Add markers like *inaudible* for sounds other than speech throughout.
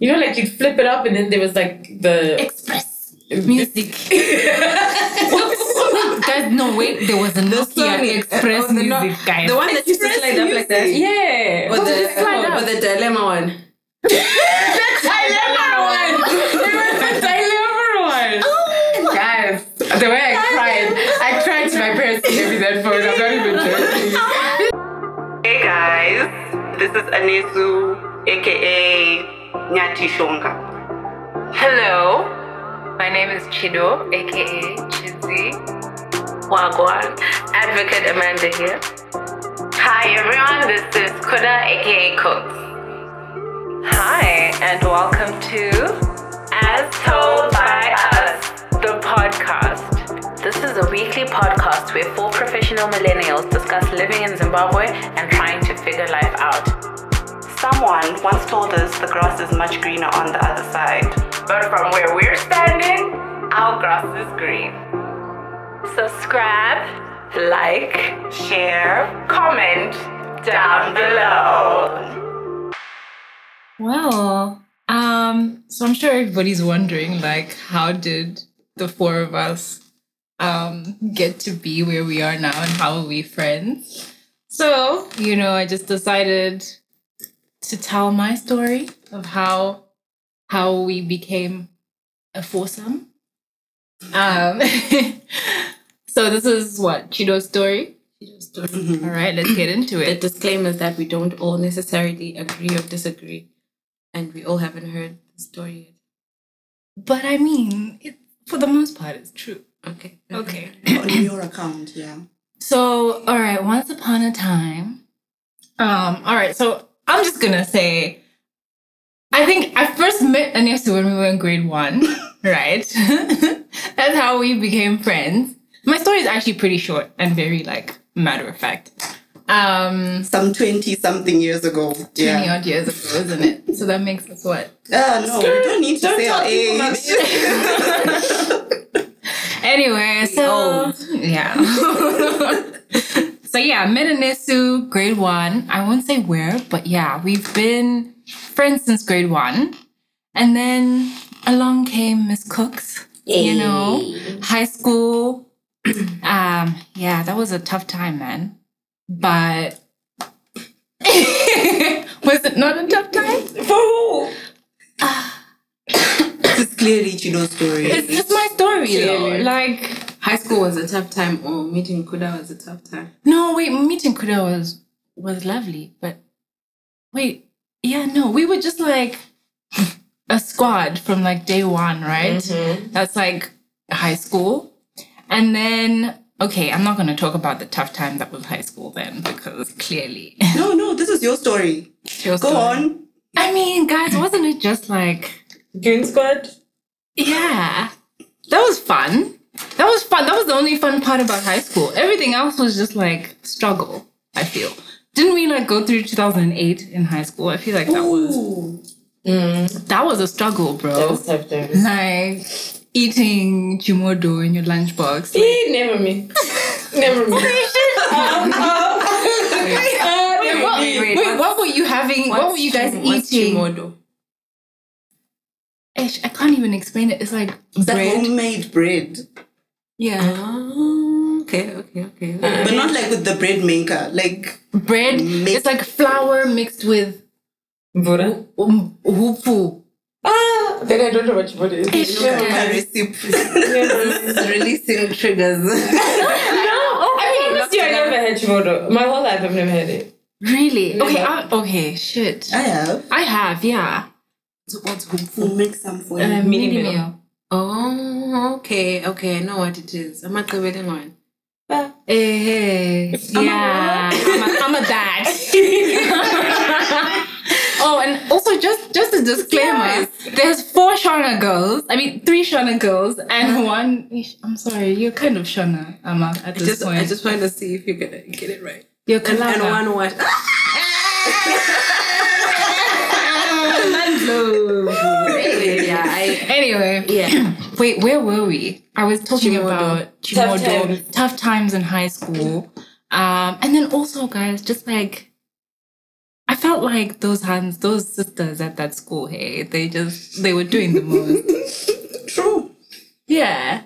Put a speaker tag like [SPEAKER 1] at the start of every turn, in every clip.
[SPEAKER 1] You know, like you'd flip it up and then there was like the
[SPEAKER 2] Express music. *laughs* guys, no wait, there was a Nokia
[SPEAKER 3] Sony,
[SPEAKER 2] Express
[SPEAKER 3] oh, the no-
[SPEAKER 2] music, guys.
[SPEAKER 3] The one that used to slide up like that.
[SPEAKER 1] Yeah.
[SPEAKER 3] Or
[SPEAKER 1] What was
[SPEAKER 3] the,
[SPEAKER 1] it slide
[SPEAKER 3] or, or the dilemma one. *laughs*
[SPEAKER 1] dilemma one. It was the dilemma one. Oh guys, the way I cried, I cried to my parents to give me that phone. I'm not even joking. *laughs*
[SPEAKER 3] Hey guys, this is Anesu, aka
[SPEAKER 2] Hello, my name is Chido, aka Chizzy.
[SPEAKER 3] Wagwan, Advocate Amanda here.
[SPEAKER 2] Hi everyone, this is Kuda, aka Cooks. Hi, and welcome to As Told by Us, the podcast. This is a weekly podcast where four professional millennials discuss living in Zimbabwe and trying to figure life out.
[SPEAKER 3] Someone once told us the grass is much greener on the other side.
[SPEAKER 2] But from where we're standing, our grass is green. Subscribe, like,
[SPEAKER 3] Share.
[SPEAKER 2] comment down below. Well, um, so I'm sure everybody's wondering, like, how did the four of us um get to be where we are now and how are we friends? So, you know, I just decided to tell my story of how how we became a foursome. Um *laughs* so this is what Chido's story.
[SPEAKER 3] Mhm.
[SPEAKER 2] All right, let's get *clears throat* into it.
[SPEAKER 3] The
[SPEAKER 2] it.
[SPEAKER 3] disclaimer is that we don't all necessarily agree or disagree, and we all haven't heard the story yet.
[SPEAKER 2] But I mean, it, for the most part, it's true.
[SPEAKER 3] Okay.
[SPEAKER 2] Okay.
[SPEAKER 4] on your account, yeah.
[SPEAKER 2] So, all right, once upon a time. Um, all right, so I'm just gonna say I think I first met Anesu when we were in grade one, *laughs* right? *laughs* That's how we became friends. My story is actually pretty short and very like matter of fact. Um
[SPEAKER 4] Some 20 something years ago.
[SPEAKER 2] 20
[SPEAKER 4] Yeah.
[SPEAKER 2] odd years ago, isn't it? So that makes us what?
[SPEAKER 4] Ah, *laughs* no, we don't need to
[SPEAKER 1] Don't
[SPEAKER 4] say
[SPEAKER 1] tell
[SPEAKER 4] our age.
[SPEAKER 2] Anyway, so yeah. So yeah, met Anesu, grade one. I won't say where, but yeah, we've been friends since grade one. And then along came Miss Cooks. You know, high school. *clears throat* um, yeah, that was a tough time, man. But *laughs* was it not a tough time?
[SPEAKER 1] For who? *coughs*
[SPEAKER 4] this is clearly Chido's story.
[SPEAKER 2] It's just my story, though. Like,
[SPEAKER 3] High school was a tough time, or meeting Kuda was a tough time.
[SPEAKER 2] No, wait, meeting Kuda was was lovely, but wait, yeah, no, we were just like a squad from like day one, right?
[SPEAKER 1] Mm-hmm.
[SPEAKER 2] That's like high school, and then okay, I'm not gonna talk about the tough time that was high school then because clearly, *laughs*
[SPEAKER 4] no, no, this is your story.
[SPEAKER 2] Your
[SPEAKER 4] Go
[SPEAKER 2] story.
[SPEAKER 4] on.
[SPEAKER 2] I mean, guys, wasn't it just like
[SPEAKER 1] Goon Squad?
[SPEAKER 2] yeah, that was fun. That was fun. That was the only fun part about high school. Everything else was just like struggle. I feel. Didn't we like go through 2008 in high school? I feel like that was
[SPEAKER 1] Mm,
[SPEAKER 2] that was a struggle,
[SPEAKER 1] that
[SPEAKER 2] bro.
[SPEAKER 1] was tough.
[SPEAKER 2] Like eating chimodo in your lunchbox. Like,
[SPEAKER 1] Never me. Never me. *laughs* Um, um, *laughs* uh, never
[SPEAKER 2] what,
[SPEAKER 1] me.
[SPEAKER 2] wait, what were you having? what were you guys
[SPEAKER 3] What's
[SPEAKER 2] eating?
[SPEAKER 3] Chimodo?
[SPEAKER 2] Ish, I can't even explain it. It's like
[SPEAKER 4] The
[SPEAKER 2] bread.
[SPEAKER 4] homemade bread.
[SPEAKER 2] Yeah,
[SPEAKER 3] Oh, okay, okay, okay.
[SPEAKER 4] But not like with the bread maker. Like,
[SPEAKER 2] bread.
[SPEAKER 4] Mix-
[SPEAKER 2] It's like flour mixed with
[SPEAKER 1] Buddha?
[SPEAKER 2] um, hupfu.
[SPEAKER 1] Ah, then I don't know what what it is.
[SPEAKER 2] Ish,
[SPEAKER 4] look at
[SPEAKER 2] yeah.
[SPEAKER 4] my recipe.
[SPEAKER 3] It's *laughs* releasing triggers. *laughs*
[SPEAKER 1] No, I promise you, I never had Chimodo. My whole life, I've never had it.
[SPEAKER 2] Really?
[SPEAKER 1] Never.
[SPEAKER 2] Okay. I, okay. Shit.
[SPEAKER 4] I have.
[SPEAKER 2] I have. Yeah.
[SPEAKER 3] What's hupfu?
[SPEAKER 4] We'll make some for you.
[SPEAKER 2] Uh,
[SPEAKER 1] Mini
[SPEAKER 2] mini
[SPEAKER 1] meal.
[SPEAKER 3] Oh, okay, okay. I know what it is. Good one.
[SPEAKER 2] Eh,
[SPEAKER 1] I'm
[SPEAKER 2] yeah, I'm a, I'm a dad. *laughs* oh, and also just just a disclaimer: there's four Shona girls. I mean, three Shona girls and uh-huh. one. I'm sorry, you're kind of Shona, Amma. At
[SPEAKER 3] I
[SPEAKER 2] this
[SPEAKER 3] just,
[SPEAKER 2] point,
[SPEAKER 3] I just wanted to see if you're gonna get it right.
[SPEAKER 2] you're
[SPEAKER 3] And, and one.
[SPEAKER 2] Really? *laughs* *laughs* Anyway,
[SPEAKER 3] Yeah. *clears throat*
[SPEAKER 2] wait, where were we? I was talking
[SPEAKER 3] Chimodo.
[SPEAKER 2] about
[SPEAKER 1] Tough
[SPEAKER 2] Chimodo,
[SPEAKER 1] times.
[SPEAKER 2] tough times in high school. Um, and then also, guys, just like I felt like those hands, those sisters at that school, hey, they just they were doing the most. *laughs*
[SPEAKER 4] True.
[SPEAKER 2] Yeah.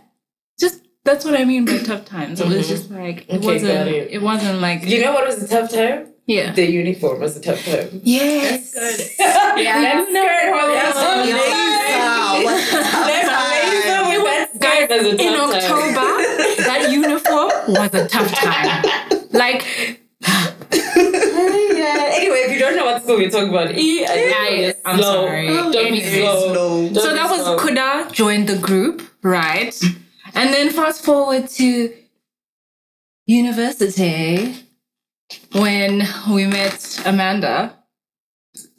[SPEAKER 2] Just that's what I mean by tough times. It was just like it
[SPEAKER 1] Okay,
[SPEAKER 2] wasn't
[SPEAKER 1] it.
[SPEAKER 2] it wasn't like
[SPEAKER 1] You know what was a tough time?
[SPEAKER 2] Yeah.
[SPEAKER 1] The uniform was a tough time.
[SPEAKER 2] Yes.
[SPEAKER 1] Yeah, that skirt was
[SPEAKER 4] Laser was a tough
[SPEAKER 1] That blazer with that skirt was a
[SPEAKER 2] in
[SPEAKER 1] tough time.
[SPEAKER 2] October, *laughs* that uniform was a tough time. Like, *laughs*
[SPEAKER 1] Yeah. Anyway, if you don't know what school we're talking about, E, I
[SPEAKER 2] Yeah, I'm
[SPEAKER 1] slow.
[SPEAKER 2] sorry.
[SPEAKER 1] Don't be slow.
[SPEAKER 4] slow.
[SPEAKER 1] Don't
[SPEAKER 2] so
[SPEAKER 1] be
[SPEAKER 2] that was
[SPEAKER 1] slow.
[SPEAKER 2] Kuda joined the group, right? And then fast forward to university when we met Amanda,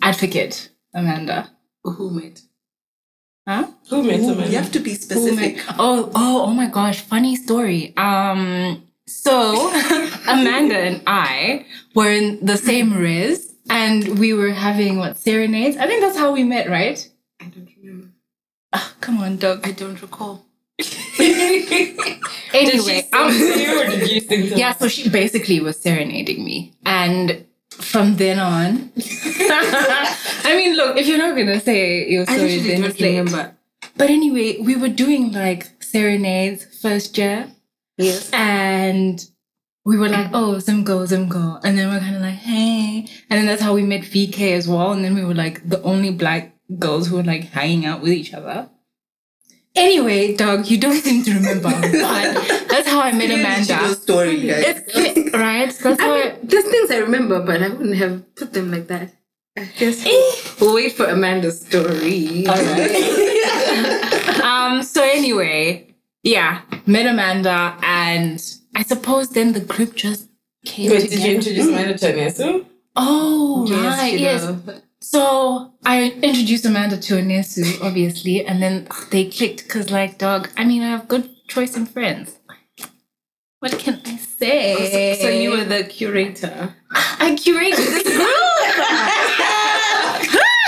[SPEAKER 2] advocate Amanda.
[SPEAKER 3] Who met?
[SPEAKER 2] Huh?
[SPEAKER 1] Who made
[SPEAKER 4] Ooh,
[SPEAKER 1] some
[SPEAKER 4] you have to be specific.
[SPEAKER 2] Oh, oh, oh my gosh, funny story. Um, so *laughs* Amanda and I were in the same res and we were having what serenades. I think that's how we met, right?
[SPEAKER 3] I don't remember.
[SPEAKER 2] Ah, come on, Doug.
[SPEAKER 3] I don't recall. *laughs*
[SPEAKER 2] Anyway,
[SPEAKER 1] you or did you sing to
[SPEAKER 2] yeah, so she basically was serenading me. And from then on, *laughs* I mean, look, if you're not gonna say your
[SPEAKER 3] I
[SPEAKER 2] story,
[SPEAKER 3] literally
[SPEAKER 2] then it's late. But anyway, we were doing like serenades first year.
[SPEAKER 3] Yes.
[SPEAKER 2] and we were like, oh, some go, some Zimgo. And then we're kind of like, hey. And then that's how we met VK as well. And then we were like the only black girls who were like hanging out with each other. Anyway, dog, you don't seem to remember, *laughs* but that's how I met
[SPEAKER 4] Clearly she
[SPEAKER 2] Amanda.
[SPEAKER 4] knows story, guys.
[SPEAKER 2] It's, right? That's how
[SPEAKER 3] I
[SPEAKER 2] I,
[SPEAKER 3] there's things I remember, but I wouldn't have put them like that. I guess we'll wait for Amanda's story.
[SPEAKER 1] All right. *laughs*
[SPEAKER 2] um, so anyway, yeah, met Amanda and I suppose then the group just came
[SPEAKER 1] Wait, did you introduce Amanda to Anesu?
[SPEAKER 2] Oh,
[SPEAKER 3] Yes,
[SPEAKER 2] right,
[SPEAKER 3] you
[SPEAKER 2] yes.
[SPEAKER 3] Know.
[SPEAKER 2] So I introduced Amanda to Anesu, obviously, and then they clicked because, like, dog, I mean, I have good choice in friends. What can I say?
[SPEAKER 3] So you were the curator.
[SPEAKER 2] I curated this group.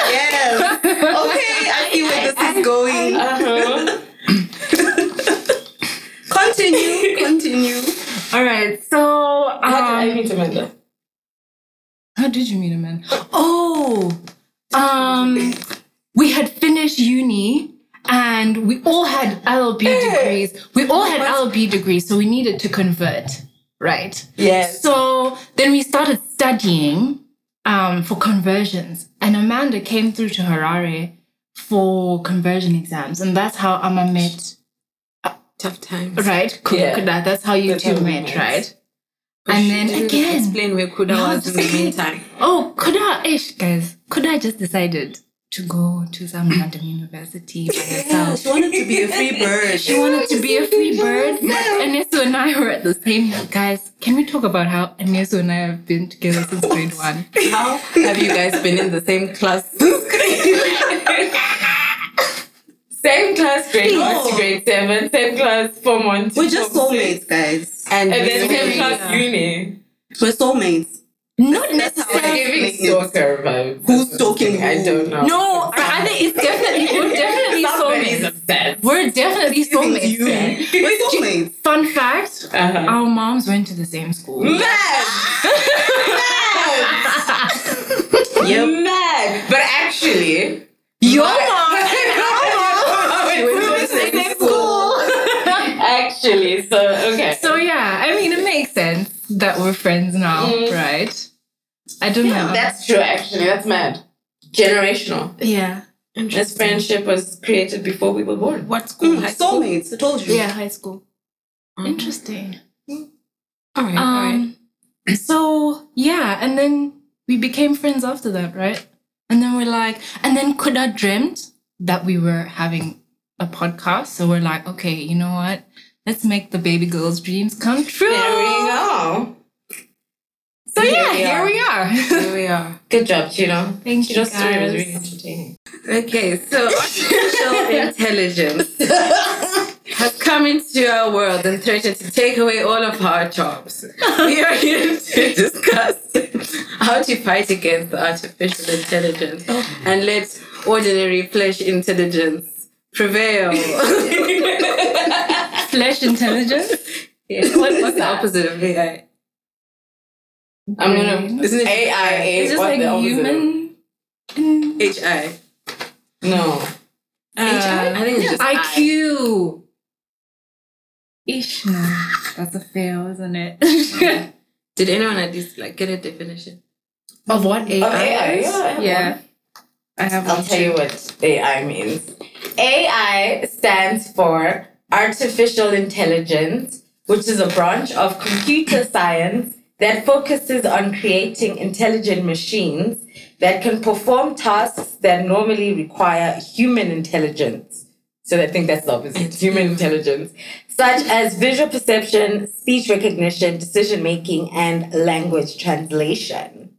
[SPEAKER 4] Yes. Okay, I see where this is going.
[SPEAKER 1] Uh-huh. *laughs*
[SPEAKER 4] Continue, continue.
[SPEAKER 2] All right, so um,
[SPEAKER 1] How did I meet Amanda?
[SPEAKER 2] How did you meet Amanda? Oh, um, we had finished uni and we all had LLB degrees. We all had LLB degrees, so we needed to convert, right?
[SPEAKER 1] Yes.
[SPEAKER 2] So then we started studying um, for conversions, and Amanda came through to Harare for conversion exams, and that's how Amma met.
[SPEAKER 3] Tough times.
[SPEAKER 2] Right,
[SPEAKER 1] Yeah.
[SPEAKER 2] Kuda. That's how you
[SPEAKER 1] That's
[SPEAKER 2] two met,
[SPEAKER 1] met.
[SPEAKER 2] right? And then again,
[SPEAKER 3] explain where Kuda
[SPEAKER 2] No,
[SPEAKER 3] was in the meantime.
[SPEAKER 2] oh, Kuda, ish, guys. Kuda just decided to go to some *laughs* random university by
[SPEAKER 4] Yeah,
[SPEAKER 2] herself.
[SPEAKER 4] she wanted to be a free *laughs* bird.
[SPEAKER 2] She wanted to be a free bird. Anesu and I were at the same guys. Can we talk about how Anesu and I have been together since grade one?
[SPEAKER 3] How have you guys been in the same class? *laughs*
[SPEAKER 1] Same class, grade
[SPEAKER 4] No.
[SPEAKER 1] one to grade seven. Same class, form one
[SPEAKER 4] We're just soulmates, guys.
[SPEAKER 3] And
[SPEAKER 1] And then
[SPEAKER 3] we-
[SPEAKER 1] same class
[SPEAKER 3] Yeah.
[SPEAKER 1] uni.
[SPEAKER 4] We're soulmates.
[SPEAKER 2] Not
[SPEAKER 4] That's how I
[SPEAKER 2] necessarily.
[SPEAKER 1] Giving stalker vibes.
[SPEAKER 4] Who's stalking
[SPEAKER 1] I don't know.
[SPEAKER 2] No, I think it's definitely we're *laughs* definitely
[SPEAKER 1] Somebody's
[SPEAKER 2] soulmates. We're definitely *laughs*
[SPEAKER 4] Giving
[SPEAKER 2] soulmates.
[SPEAKER 4] you. We're *laughs* soulmates.
[SPEAKER 2] Fun fact:
[SPEAKER 1] Uh-huh.
[SPEAKER 2] our moms went to the same school.
[SPEAKER 1] Mad!
[SPEAKER 3] Yep.
[SPEAKER 1] Mad! But actually,
[SPEAKER 2] Your mom.
[SPEAKER 1] We went to the same school. Actually, so okay.
[SPEAKER 2] So yeah, I mean, it makes sense that we're friends now,
[SPEAKER 1] Mm.
[SPEAKER 2] right? I don't know.
[SPEAKER 1] That's true, actually. That's mad. Generational.
[SPEAKER 2] yeah.
[SPEAKER 1] This friendship was created before we were born.
[SPEAKER 3] What school?
[SPEAKER 4] Mm,
[SPEAKER 3] High school?
[SPEAKER 4] soulmates. I told you.
[SPEAKER 2] Yeah, high school.
[SPEAKER 3] Mhm.
[SPEAKER 2] Interesting.
[SPEAKER 3] All right. all right.
[SPEAKER 2] Um, so yeah, and then we became friends after that, right? And then we're like, and then Kuda dreamt that we were having a podcast. So we're like, okay, you know what? Let's make the baby girl's dreams come true.
[SPEAKER 1] There we go.
[SPEAKER 2] So
[SPEAKER 1] Here
[SPEAKER 2] yeah,
[SPEAKER 1] we
[SPEAKER 2] here we are. *laughs*
[SPEAKER 3] Here we are.
[SPEAKER 1] Good job, Chido.
[SPEAKER 2] Thank you,
[SPEAKER 1] Chido's story was really entertaining.
[SPEAKER 3] Okay, so *laughs* artificial intelligence has come into our world and threatened to take away all of our jobs. We are here to discuss how to fight against artificial intelligence oh. and let ordinary flesh intelligence prevail. *laughs*
[SPEAKER 2] Flesh intelligence.
[SPEAKER 3] Yeah, what, what's the opposite of AI? I'm gonna. Mm. Isn't it
[SPEAKER 1] AI.
[SPEAKER 2] It's just
[SPEAKER 1] what
[SPEAKER 2] like
[SPEAKER 1] the opposite of-
[SPEAKER 2] human.
[SPEAKER 3] HI?
[SPEAKER 1] No.
[SPEAKER 3] I think it's just I.
[SPEAKER 2] IQ. Ish, no, that's a fail, isn't it? *laughs*
[SPEAKER 3] Did anyone at least like get a definition?
[SPEAKER 2] of what AI?
[SPEAKER 1] Of AI,
[SPEAKER 2] is?
[SPEAKER 1] yeah, I have
[SPEAKER 2] yeah. I have.
[SPEAKER 1] I'll
[SPEAKER 2] one
[SPEAKER 1] tell you what AI means. AI stands for Artificial Intelligence, which is a branch of computer science that focuses on creating intelligent machines that can perform tasks that normally require human intelligence. So I think that's the opposite human intelligence, such as visual perception, speech recognition, decision making, and language translation.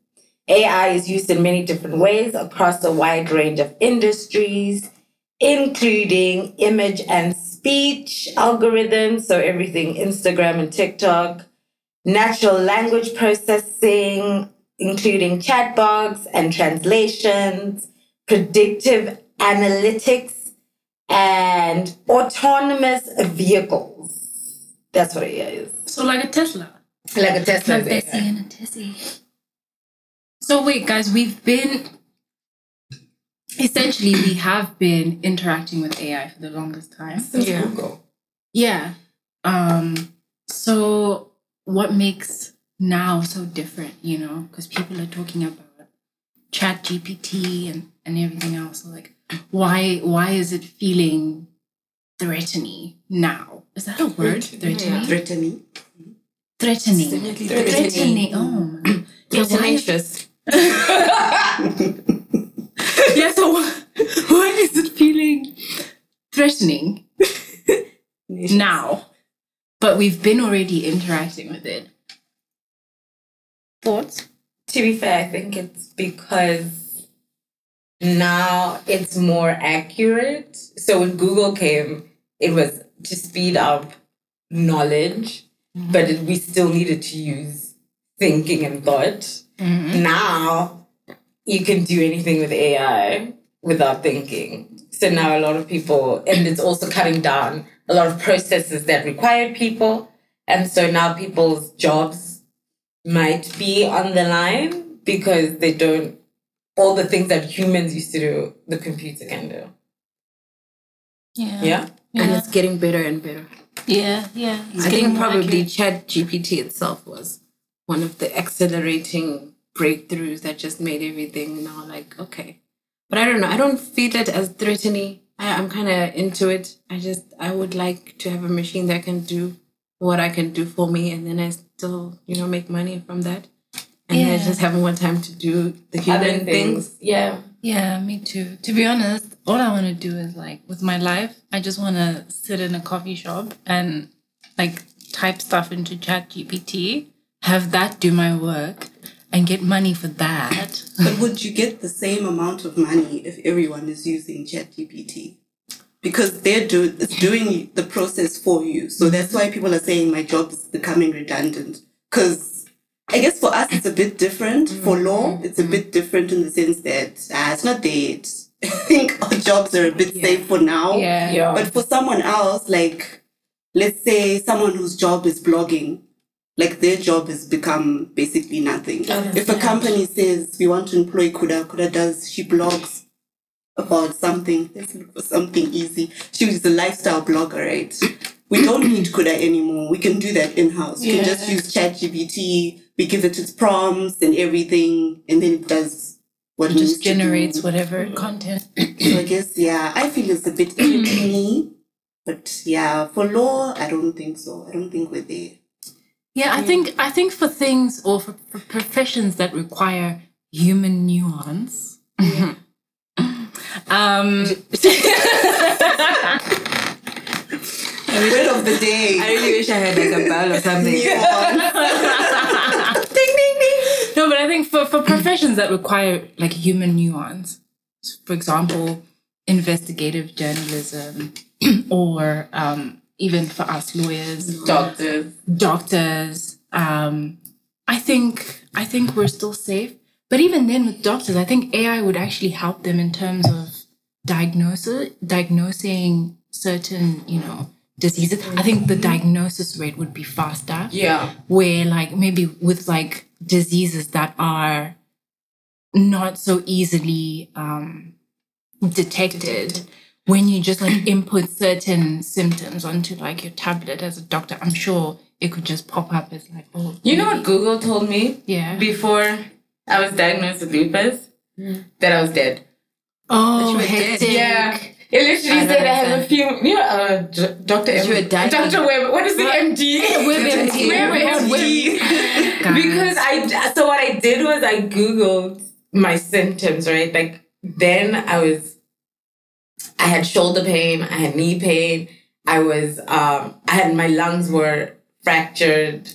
[SPEAKER 1] AI is used in many different ways across a wide range of industries, including image and speech algorithms, so everything Instagram and TikTok, natural language processing, including chatbots and translations, predictive analytics, and autonomous vehicles. That's what it is.
[SPEAKER 2] So like a Tesla.
[SPEAKER 1] Like a Tesla.
[SPEAKER 2] Like
[SPEAKER 1] is
[SPEAKER 2] Bessie and a Tessie. So wait, guys, we've been essentially we have been interacting with AI for the longest time.
[SPEAKER 3] Yeah.
[SPEAKER 1] Google.
[SPEAKER 2] Yeah. Um. So what makes now so different? You know, because people are talking about Chat GPT and and everything else. So like, why why is it feeling threatening now? Is that a word? Threatening.
[SPEAKER 4] Threatening.
[SPEAKER 2] Threatening.
[SPEAKER 3] Definitely
[SPEAKER 2] Threatening.
[SPEAKER 3] threatening.
[SPEAKER 2] Oh my.
[SPEAKER 3] Yeah,
[SPEAKER 2] why is-
[SPEAKER 3] tenacious. *laughs* *laughs*
[SPEAKER 2] yeah. So why, why is it feeling threatening now? But we've been already interacting with it. Thoughts?
[SPEAKER 1] To be fair, I think it's because now it's more accurate. So when Google came, it was to speed up knowledge, mm-hmm. but it, we still needed to use thinking and thought. Mm-hmm. Now you can do anything with AI without thinking. So now a lot of people, and it's also cutting down a lot of processes that required people. And so now people's jobs might be on the line because they don't, all the things that humans used to do, the computer can do.
[SPEAKER 2] Yeah.
[SPEAKER 1] Yeah?
[SPEAKER 3] And it's getting better and better.
[SPEAKER 2] Yeah. Yeah. It's
[SPEAKER 3] I think probably
[SPEAKER 2] accurate.
[SPEAKER 3] Chat GPT itself was one of the accelerating breakthroughs that just made everything now like okay. But I don't know. I don't feel it as threatening. I, I'm kind of into it. I just I would like to have a machine that can do what I can do for me, and then I still you know make money from that. And I just haven't more time to do the
[SPEAKER 1] Other
[SPEAKER 3] human things.
[SPEAKER 1] Yeah.
[SPEAKER 2] Yeah, me too. To be honest, all I want to do is like with my life, I just want to sit in a coffee shop and like type stuff into Chat GPT, have that do my work, and get money for that.
[SPEAKER 4] But would you get the same amount of money if everyone is using ChatGPT? Because they're do it's doing the process for you. So mm-hmm. that's why people are saying my job is becoming redundant. Because I guess for us it's a bit different. Mm-hmm. For law, it's a mm-hmm. bit different in the sense that ah, it's not dead. *laughs* I think our jobs are a bit safe for now.
[SPEAKER 2] Yeah.
[SPEAKER 1] Yeah.
[SPEAKER 4] But for someone else, like let's say someone whose job is blogging, like their job has become basically nothing. if a company says we want to employ Kuda, Kuda does she blogs about something. Let's look for something easy. She is a lifestyle blogger, right? We don't need Kuda anymore. We can do that in house. We can just use ChatGPT. We give it its prompts and everything, and then it does what
[SPEAKER 2] It just generates whatever content. *clears throat*
[SPEAKER 4] So I guess yeah, I feel it's a bit irritating. *clears throat* But yeah, for law, I don't think so. I don't think we're there.
[SPEAKER 2] Yeah, I think I think for things or for, for professions that require human nuance. *laughs* um *laughs*
[SPEAKER 4] Word of the day.
[SPEAKER 3] I really wish I had like a bell or something. *laughs*
[SPEAKER 2] No, but I think for, for professions that require like human nuance, for example, investigative journalism, *clears throat* or um, even for us lawyers,
[SPEAKER 1] Doctors.
[SPEAKER 2] doctors, um, I think I think we're still safe. But even then, with doctors, I think AI would actually help them in terms of diagnosis, diagnosing certain, you know, diseases. I think the diagnosis rate would be faster
[SPEAKER 1] Yeah.
[SPEAKER 2] where like maybe with like diseases that are not so easily um, detected when you just like *clears throat* input certain symptoms onto like your tablet as a doctor i'm sure it could just pop up as like oh
[SPEAKER 1] You know what Google told me
[SPEAKER 2] yeah
[SPEAKER 1] before I was diagnosed with lupus? That I was dead.
[SPEAKER 2] oh
[SPEAKER 3] were dead.
[SPEAKER 1] Yeah. It literally
[SPEAKER 3] I
[SPEAKER 1] said I have a few. You know, uh, Dr. M- Dr. Webb. What is it? MD.
[SPEAKER 2] Web MD.
[SPEAKER 1] Web
[SPEAKER 2] Web
[SPEAKER 1] MD. Because I so what I did was I googled my symptoms, right? Like then I was I had shoulder pain, I had knee pain, I was um I had my lungs were fractured,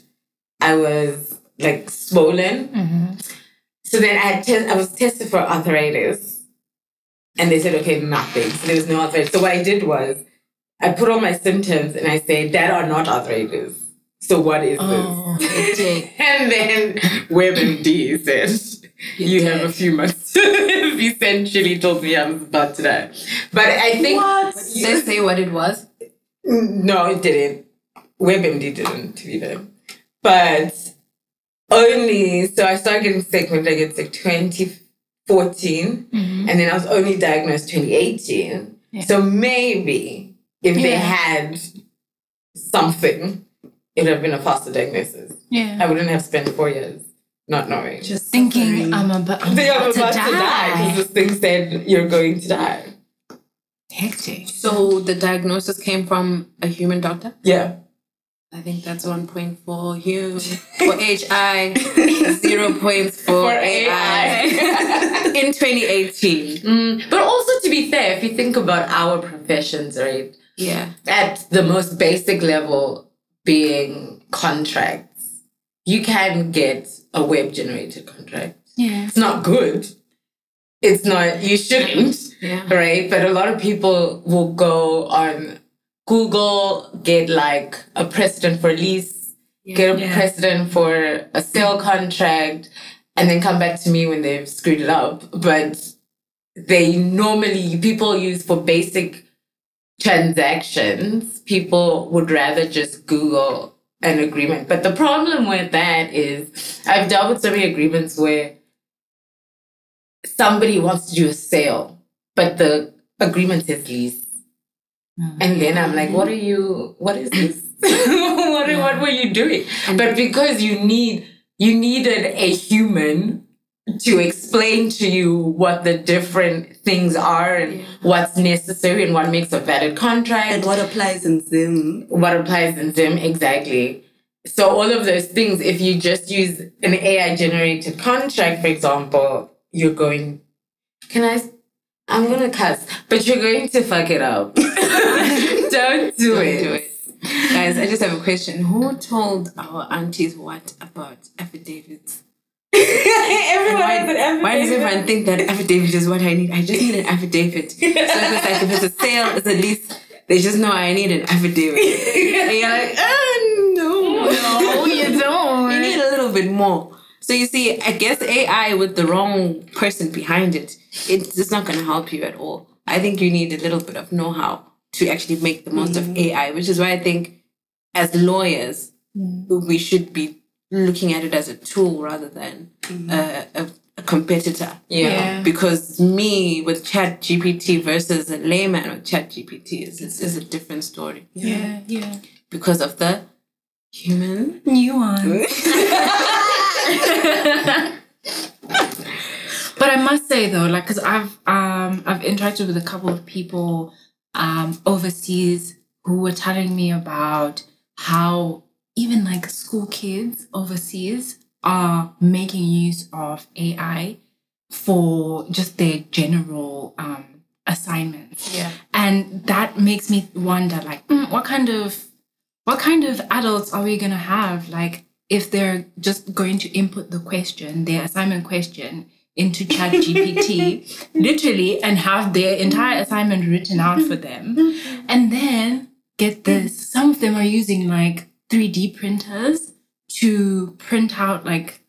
[SPEAKER 1] I was like swollen.
[SPEAKER 2] Mhm.
[SPEAKER 1] So then I had te- I was tested for arthritis. And they said, okay, nothing. So there was no arthritis. So what I did was I put all my symptoms and I say, that are not arthritis. So what is
[SPEAKER 2] oh
[SPEAKER 1] this? *laughs* And then WebMD said, you have a few months. *laughs* Essentially told me I was about to die. But I think
[SPEAKER 4] What?
[SPEAKER 3] Did they say what it was?
[SPEAKER 1] no, it didn't. WebMD didn't, to be fair. But only, so I started getting sick when I get sick 2014.
[SPEAKER 2] Mhm.
[SPEAKER 1] And then I was only diagnosed 2018.
[SPEAKER 2] Yeah.
[SPEAKER 1] So maybe if they had something, it would have been a faster diagnosis.
[SPEAKER 2] yeah
[SPEAKER 1] I wouldn't have spent four years not knowing.
[SPEAKER 4] Just
[SPEAKER 2] thinking
[SPEAKER 4] suffering.
[SPEAKER 2] i'm about, I'm
[SPEAKER 1] They are
[SPEAKER 2] about,
[SPEAKER 1] about
[SPEAKER 2] to
[SPEAKER 1] to die because
[SPEAKER 2] die
[SPEAKER 1] this thing said you're going to die.
[SPEAKER 2] hectic
[SPEAKER 3] So the diagnosis came from a human doctor?
[SPEAKER 1] Yeah.
[SPEAKER 3] I think that's one point *laughs* for you. For HI, zero points for,
[SPEAKER 1] For
[SPEAKER 3] AI. In 2018.
[SPEAKER 1] Mm, but also, to be fair, if you think about our professions, right,
[SPEAKER 3] Yeah.
[SPEAKER 1] at the most basic level being contracts, you can get a web generated contract.
[SPEAKER 2] yeah
[SPEAKER 1] It's not good. It's not, you shouldn't,
[SPEAKER 3] Yeah.
[SPEAKER 1] right? But a lot of people will go on Google, get like a precedent for lease, get a
[SPEAKER 2] Yeah.
[SPEAKER 1] precedent for a sale contract, and then come back to me when they've screwed it up. But they normally, people use for basic transactions, people would rather just Google an agreement. But the problem with that is I've dealt with so many agreements where somebody wants to do a sale, but the agreement says lease. And mm-hmm. then I'm like, what are you, what is this? *laughs* what, are- what were you doing? But because you need, you needed a human to explain to you what the different things are and
[SPEAKER 3] Yeah.
[SPEAKER 1] what's necessary and what makes a valid contract
[SPEAKER 4] And what applies in Zim?
[SPEAKER 1] what applies in Zim exactly. So all of those things, if you just use an AI generated contract, for example, you're going. Can I? I'm gonna cuss, but you're going to fuck it up. *laughs* *laughs* Don't do
[SPEAKER 3] Don't
[SPEAKER 1] it.
[SPEAKER 3] do it. Guys, I just have a question. Who told our aunties what about affidavits? *laughs*
[SPEAKER 1] Everyone
[SPEAKER 3] Why,
[SPEAKER 1] has an
[SPEAKER 3] why does everyone think that affidavit is what I need? I just need an affidavit. *laughs* So if it's like if it's a sale, it's a lease, they just know I need an affidavit. And you're like, oh no.
[SPEAKER 2] no you *laughs* don't
[SPEAKER 3] You need a little bit more. So you see, I guess AI with the wrong person behind it, it's just not gonna help you at all. I think you need a little bit of know-how to actually make the most of mm. AI, which is why I think as lawyers, mm. we should be looking at it as a tool rather than a, a, a competitor.
[SPEAKER 1] Yeah.
[SPEAKER 2] Yeah.
[SPEAKER 3] Because me with Chat GPT versus a layman with Chat GPT is, is, is a different story
[SPEAKER 2] yeah yeah
[SPEAKER 3] because of the human
[SPEAKER 2] nuance *laughs* but I must say though, like, cause I've um I've interacted with a couple of people um overseas who were telling me about how even like school kids overseas are making use of AI for just their general um assignments.
[SPEAKER 3] Yeah.
[SPEAKER 2] And that makes me wonder like mm, what kind of what kind of adults are we going to have like if they're just going to input the question their assignment question into *laughs* chat gpt literally and have their entire assignment written out for them *laughs* and then get this some of them are using like 3d printers to print out like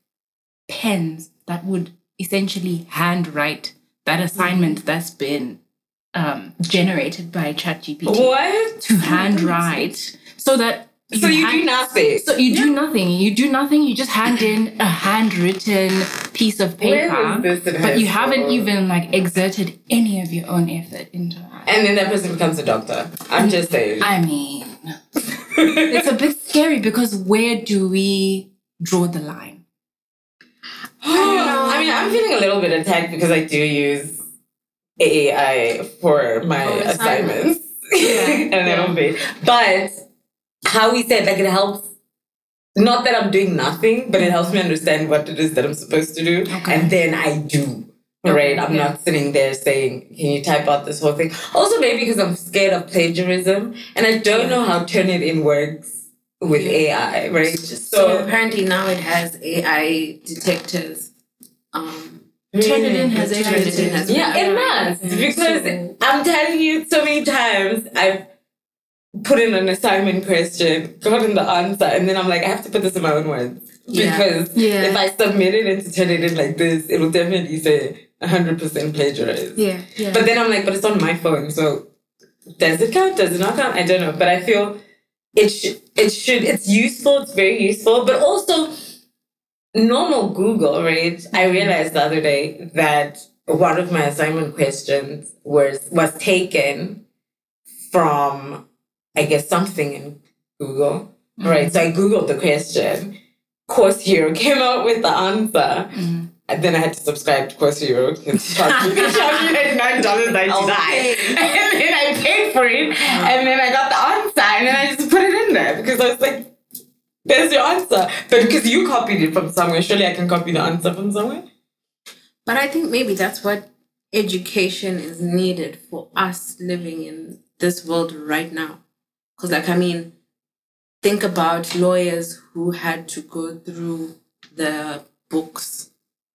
[SPEAKER 2] pens that would essentially handwrite that assignment that's been um, generated by ChatGPT
[SPEAKER 1] What?
[SPEAKER 2] to handwrite so that
[SPEAKER 1] So you,
[SPEAKER 2] hand-
[SPEAKER 1] do nothing.
[SPEAKER 2] So you do nothing. You do nothing. You just hand in a handwritten piece of paper,
[SPEAKER 1] was this in
[SPEAKER 2] but you haven't even like exerted any of your own effort into it.
[SPEAKER 1] and then that person becomes a doctor. I'm just saying.
[SPEAKER 2] I mean, it's a bit scary because where do we draw the line? *gasps*
[SPEAKER 1] I mean, I'm feeling a little bit attacked because I do use AI for my
[SPEAKER 3] Oh,
[SPEAKER 1] assignments.
[SPEAKER 3] assignments. *laughs*
[SPEAKER 1] a little bit. But how we said, like, it helps. Not that I'm doing nothing, but it helps me understand what it is that I'm supposed to do.
[SPEAKER 2] Okay.
[SPEAKER 1] And then I do. Right? I'm
[SPEAKER 2] yeah.
[SPEAKER 1] not sitting there saying, Can you type out this whole thing? Also, maybe because I'm scared of plagiarism and I don't know how Turnitin works with AI, right?
[SPEAKER 3] So
[SPEAKER 1] So,
[SPEAKER 3] apparently now it has AI detectors. Um,
[SPEAKER 2] Turnitin has
[SPEAKER 3] Turnitin
[SPEAKER 2] AI
[SPEAKER 3] has-
[SPEAKER 1] Yeah, it must because I'm telling you so many times I've put in an assignment question, gotten the answer, and then I'm like, I have to put this in my own words because
[SPEAKER 2] Yeah.
[SPEAKER 1] if I submit it and to turn it in like this, it will definitely say 100% plagiarized.
[SPEAKER 2] Yeah, yeah.
[SPEAKER 1] But then I'm like, but it's on my phone, so does it count? Does it not count? I don't know, but I feel it should. It should. It's useful. It's very useful, but also normal Google, right? I realized the other day that one of my assignment questions was was taken from, I guess, something in Google, mm-hmm. right? So I googled the question. Course Hero *laughs* came out with the answer. Mm-hmm. And then I had to subscribe to Course Hero because it charged me nine dollars ninety nine, and then I paid for it, and then I got the answer, and then I just put it in there because I was like, "There's your answer." But because you copied it from somewhere, surely I can copy the answer from somewhere.
[SPEAKER 3] But I think maybe that's what education is needed for us living in this world right now. Because, like, I mean, think about lawyers who had to go through the books,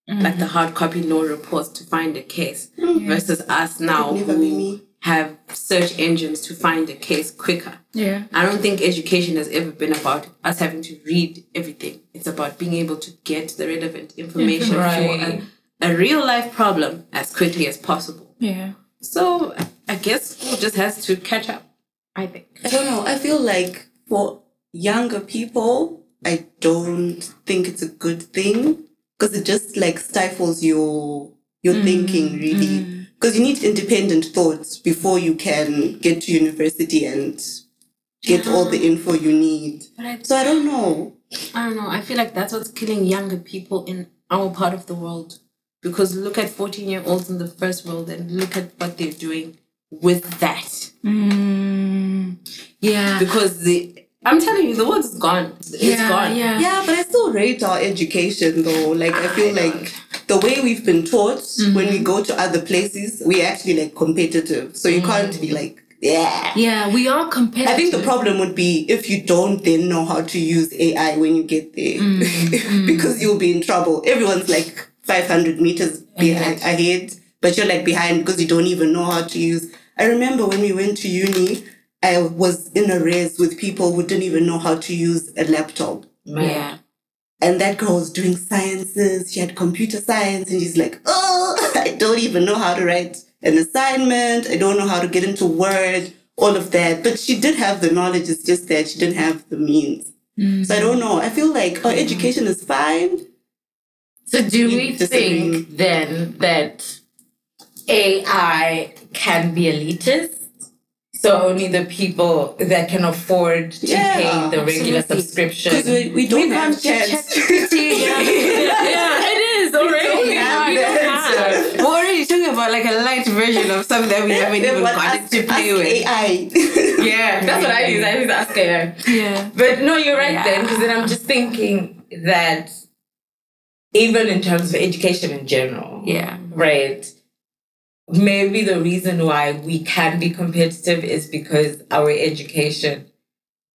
[SPEAKER 3] like the hard copy law reports to find a case, versus us now who have search engines to find a case quicker.
[SPEAKER 2] yeah.
[SPEAKER 3] I don't think education has ever been about us having to read everything. It's about being able to get the relevant information
[SPEAKER 1] Right.
[SPEAKER 3] for a, a real life problem as quickly as possible.
[SPEAKER 2] Yeah.
[SPEAKER 3] So I guess school just has to catch up, I think.
[SPEAKER 4] I don't know. I feel like for younger people, I don't think it's a good thing because it just like stifles your your thinking really. Because you need independent thoughts before you can get to university and get all the info you need.
[SPEAKER 3] But I,
[SPEAKER 4] So I don't know.
[SPEAKER 3] I don't know. I feel like that's what's killing younger people in our part of the world. Because look at 14 year olds in the first world and look at what they're doing with that.
[SPEAKER 2] Mm, yeah.
[SPEAKER 3] Because the, I'm telling you, the world is gone. It's
[SPEAKER 2] yeah,
[SPEAKER 3] gone.
[SPEAKER 2] Yeah.
[SPEAKER 4] Yeah, but I still rate our education though. Like I feel
[SPEAKER 3] I
[SPEAKER 4] like the way we've been taught mm-hmm. when we go to other places, we're actually like competitive. So you mm. can't be like, yeah.
[SPEAKER 2] Yeah, we are competitive.
[SPEAKER 4] I think the problem would be if you don't then know how to use AI when you get there, mm, *laughs* mm. because you'll be in trouble. Everyone's like 500 meters behind, ahead, but you're like behind because you don't even know how to use. I remember when we went to uni, I was in a race with people who didn't even know how to use a laptop.
[SPEAKER 3] Yeah.
[SPEAKER 4] And that girl was doing sciences. She had computer science, and she's like, "Oh, *laughs* I don't even know how to write an assignment. I don't know how to get into Word, all of that." But she did have the knowledge. It's just that she didn't have the means. So I mm. don't know. I feel like our education is fine.
[SPEAKER 1] So do we think then that AI can be elitist? So only the people that can afford to
[SPEAKER 4] Yeah,
[SPEAKER 1] pay the regular
[SPEAKER 3] absolutely.
[SPEAKER 1] subscription.
[SPEAKER 4] Because we, we don't have chance. *laughs*
[SPEAKER 2] yeah, it is already.
[SPEAKER 4] have
[SPEAKER 2] We don't have.
[SPEAKER 3] We're already talking about like a light version of something that we haven't even
[SPEAKER 4] But
[SPEAKER 3] gotten to play
[SPEAKER 4] ask
[SPEAKER 3] with.
[SPEAKER 4] AI. *laughs*
[SPEAKER 1] yeah, that's what I use. I use Ask AI.
[SPEAKER 2] Yeah.
[SPEAKER 1] But no, you're right
[SPEAKER 3] Yeah.
[SPEAKER 1] then, because then I'm just thinking that even in terms of education in general,
[SPEAKER 3] Yeah.
[SPEAKER 1] right? Maybe the reason why we can be competitive is because our education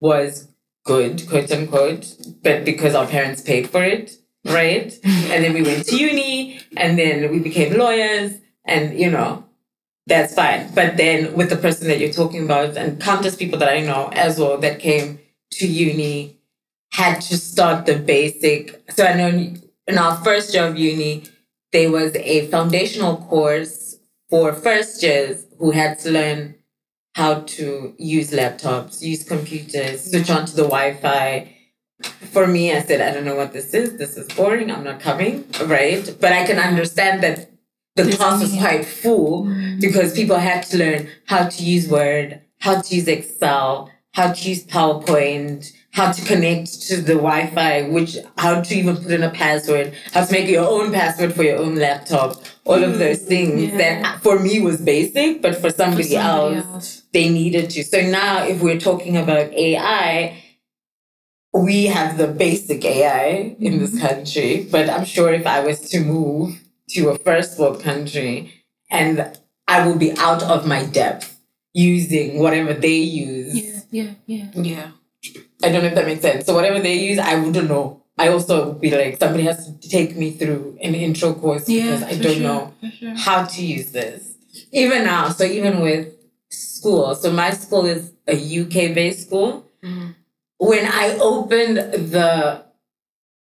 [SPEAKER 1] was good, quote unquote, but because our parents paid for it, right? *laughs* and then we went to uni and then we became lawyers and, you know, that's fine. But then with the person that you're talking about and countless people that I know as well that came to uni had to start the basic. So I know in our first year of uni, there was a foundational course for first years who had to learn how to use laptops, use computers, switch on to the Wi-Fi. For me, I said, I don't know what this is. This is boring. I'm not coming, right? But I can understand that the class was quite full mm. because people had to learn how to use Word, how to use Excel, how to use PowerPoint, how to connect to the Wi-Fi, which how to even put in a password, how to make your own password for your own laptop, all of those mm, things that uh, for me was basic, but for somebody,
[SPEAKER 2] somebody
[SPEAKER 1] else,
[SPEAKER 2] else.
[SPEAKER 1] they needed to. So now if we're talking about AI, we have the basic AI in this mm-hmm. country, but I'm sure if I was to move to a first world country and I will be out of my depth using whatever they use.
[SPEAKER 2] Yeah, yeah, yeah.
[SPEAKER 3] Yeah.
[SPEAKER 1] I don't know if that makes sense. So whatever they use, I wouldn't know. I also would be like, somebody has to take me through an intro course because I don't
[SPEAKER 2] sure,
[SPEAKER 1] know
[SPEAKER 2] sure.
[SPEAKER 1] how to use this. Even now, so even with school, so my school is a UK based school.
[SPEAKER 3] Mhm.
[SPEAKER 1] When I opened the,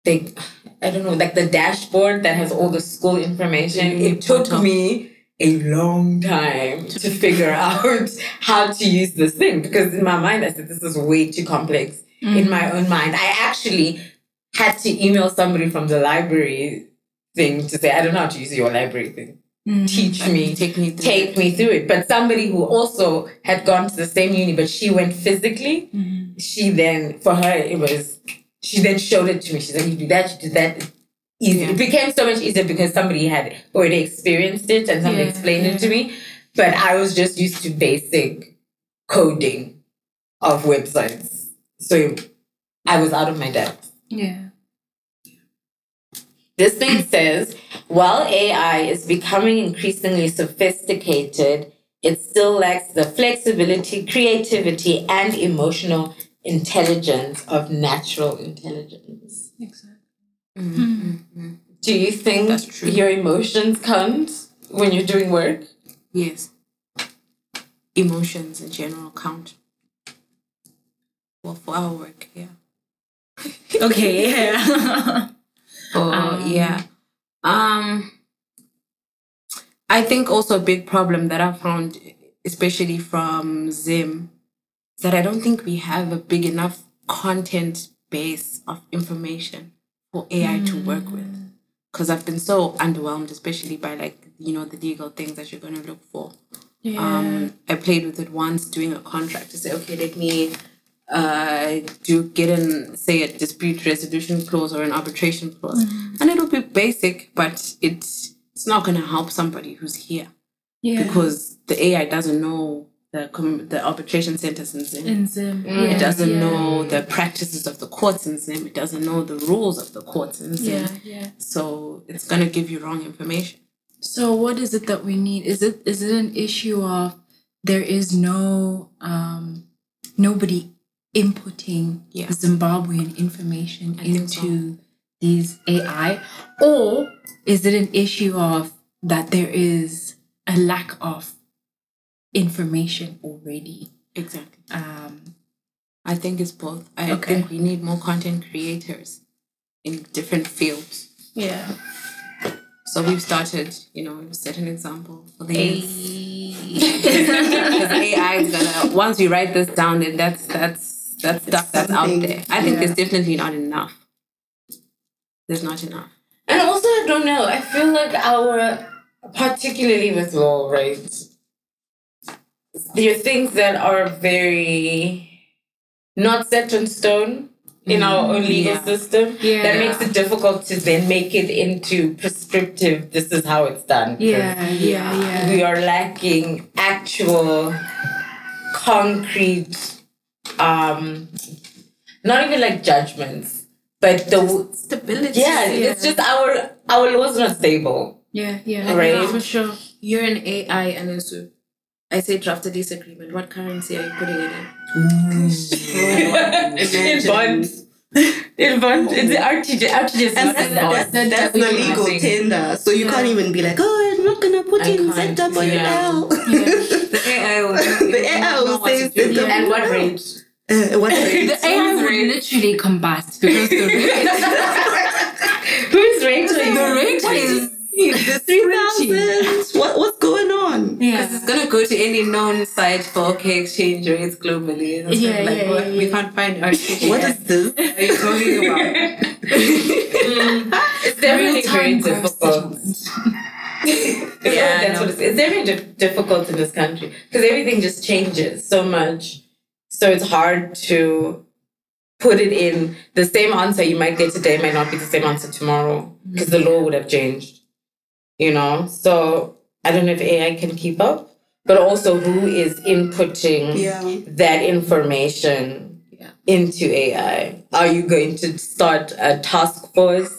[SPEAKER 1] the, I don't know, like the dashboard that has all the school information,
[SPEAKER 3] Mhm,
[SPEAKER 1] it took me a long time to figure *laughs* out how to use this thing because in my mind I said this is way too complex in mm. my own mind. I actually had to email somebody from the library thing to say I don't know how to use your library thing mm. teach me,
[SPEAKER 3] Take me through
[SPEAKER 1] take me through it. But somebody who also had gone to the same uni, but she went physically, mm. she then, for her, it was, she then showed it to me. She said, you do that, you do that. Easy.
[SPEAKER 3] Yeah.
[SPEAKER 1] It became so much easier because somebody had already experienced it and somebody
[SPEAKER 2] Yeah,
[SPEAKER 1] explained it to me. But I was just used to basic coding of websites. So I was out of my depth.
[SPEAKER 2] Yeah.
[SPEAKER 1] This thing says, while AI is becoming increasingly sophisticated, it still lacks the flexibility, creativity, and emotional intelligence of natural intelligence.
[SPEAKER 2] Exactly.
[SPEAKER 3] Mm-hmm.
[SPEAKER 1] Do you think your emotions count when you're doing work?
[SPEAKER 3] Yes. Emotions in general count. Well, for our work, yeah. *laughs*
[SPEAKER 2] Okay, yeah. *laughs*
[SPEAKER 3] Oh,
[SPEAKER 2] Um,
[SPEAKER 3] yeah. Um, I think also a big problem that I found, especially from Zim, is that I don't think we have a big enough content base of information for AI to work with. Because I've been so underwhelmed, especially by like, you know, the legal things that you're going to look for.
[SPEAKER 2] yeah.
[SPEAKER 3] Um, I played with it once doing a contract to say, okay, let me uh, do get in, say, a dispute resolution clause or an arbitration clause. And it'll be basic, but it's, it's not going to help somebody who's here
[SPEAKER 2] yeah.
[SPEAKER 3] because the AI doesn't know the, com- the arbitration centers in
[SPEAKER 2] in Zim.
[SPEAKER 3] it
[SPEAKER 2] Yeah,
[SPEAKER 3] doesn't
[SPEAKER 2] yeah.
[SPEAKER 3] know the practices of the courts in Zim. It doesn't know the rules of the courts in Zim.
[SPEAKER 2] Yeah, yeah.
[SPEAKER 3] So it's going to give you wrong information.
[SPEAKER 2] So what is it that we need? Is it is it an issue of there is no um nobody inputting
[SPEAKER 3] Yeah.
[SPEAKER 2] Zimbabwean information
[SPEAKER 3] I think so.
[SPEAKER 2] into these AI? Or is it an issue of that there is a lack of information already?
[SPEAKER 3] Exactly.
[SPEAKER 2] Um
[SPEAKER 3] I think it's both. I
[SPEAKER 2] Okay.
[SPEAKER 3] think we need more content creators in different fields.
[SPEAKER 2] yeah.
[SPEAKER 3] So we've started, you know, we've set an example for the because *laughs* AI is gonna once we write this down, then that's that's that's stuff that's out there. I think
[SPEAKER 4] yeah.
[SPEAKER 3] there's definitely not enough. There's not enough.
[SPEAKER 1] And also, I don't know, I feel like our, particularly with law, right? There are things that are very not set in stone in our own legal
[SPEAKER 3] yeah.
[SPEAKER 1] system.
[SPEAKER 2] Yeah.
[SPEAKER 1] That makes it difficult to then make it into prescriptive, this is how it's done
[SPEAKER 2] Yeah, yeah, yeah.
[SPEAKER 1] We are lacking actual concrete, um, not even like judgments, but the
[SPEAKER 3] Stability.
[SPEAKER 1] yeah, it's just our our laws not stable.
[SPEAKER 2] Yeah, yeah.
[SPEAKER 1] Right.
[SPEAKER 2] yeah, For sure.
[SPEAKER 3] You're an AI and also I say draft a lease agreement. What currency are you putting it in? *laughs*
[SPEAKER 1] in bonds. *laughs* In bonds. It's the RTJ. RTJ is
[SPEAKER 4] And
[SPEAKER 1] not
[SPEAKER 4] that's,
[SPEAKER 1] in
[SPEAKER 4] that's, that's,
[SPEAKER 2] that
[SPEAKER 4] the legal
[SPEAKER 1] nothing.
[SPEAKER 4] tender. So you can't even be like, oh, I'm not gonna put
[SPEAKER 3] I
[SPEAKER 4] in
[SPEAKER 3] can't,
[SPEAKER 4] ZWL. *laughs*
[SPEAKER 3] The AI will,
[SPEAKER 4] The AI will say ZWL.
[SPEAKER 1] And what rate?
[SPEAKER 4] Uh, what rate?
[SPEAKER 2] The AI would literally combust because the rate,
[SPEAKER 1] Who's rate?
[SPEAKER 2] the rate is
[SPEAKER 3] The
[SPEAKER 4] Three What what's going on?
[SPEAKER 3] Because it's gonna go to any known site for okay exchange rates globally. And
[SPEAKER 2] Yeah,
[SPEAKER 3] like,
[SPEAKER 2] yeah,
[SPEAKER 3] what?
[SPEAKER 2] yeah,
[SPEAKER 3] we can't find our ticket.
[SPEAKER 4] What is this?
[SPEAKER 3] are you talking about?
[SPEAKER 1] It's definitely very
[SPEAKER 2] Real-time
[SPEAKER 1] difficult. *laughs*
[SPEAKER 3] Yeah,
[SPEAKER 1] yeah,
[SPEAKER 3] I
[SPEAKER 1] that's
[SPEAKER 3] know.
[SPEAKER 1] what it's, it's very di- difficult in this country because everything just changes so much. So it's hard to put it in the same answer you might get today might not be the same answer tomorrow because the law would have changed. You know, so I don't know if AI can keep up, but also who is inputting
[SPEAKER 4] Yeah.
[SPEAKER 1] that information
[SPEAKER 3] Yeah.
[SPEAKER 1] into AI? Are you going to start a task force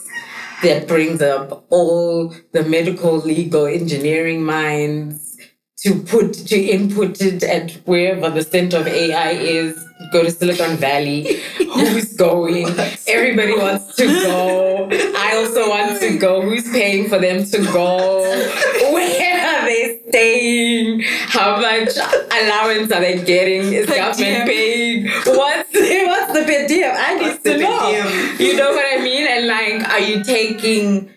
[SPEAKER 1] that brings up all the medical, legal, engineering minds to put to input it at wherever the center of AI is? Go to Silicon Valley. *laughs* Who's going? Everybody wants to go. I also want to go. Who's paying for them to go? *laughs* Where are they staying? How much allowance are they getting? Is government paying? What's what's the per diem? I need to know. You know what I mean? And like, are you taking?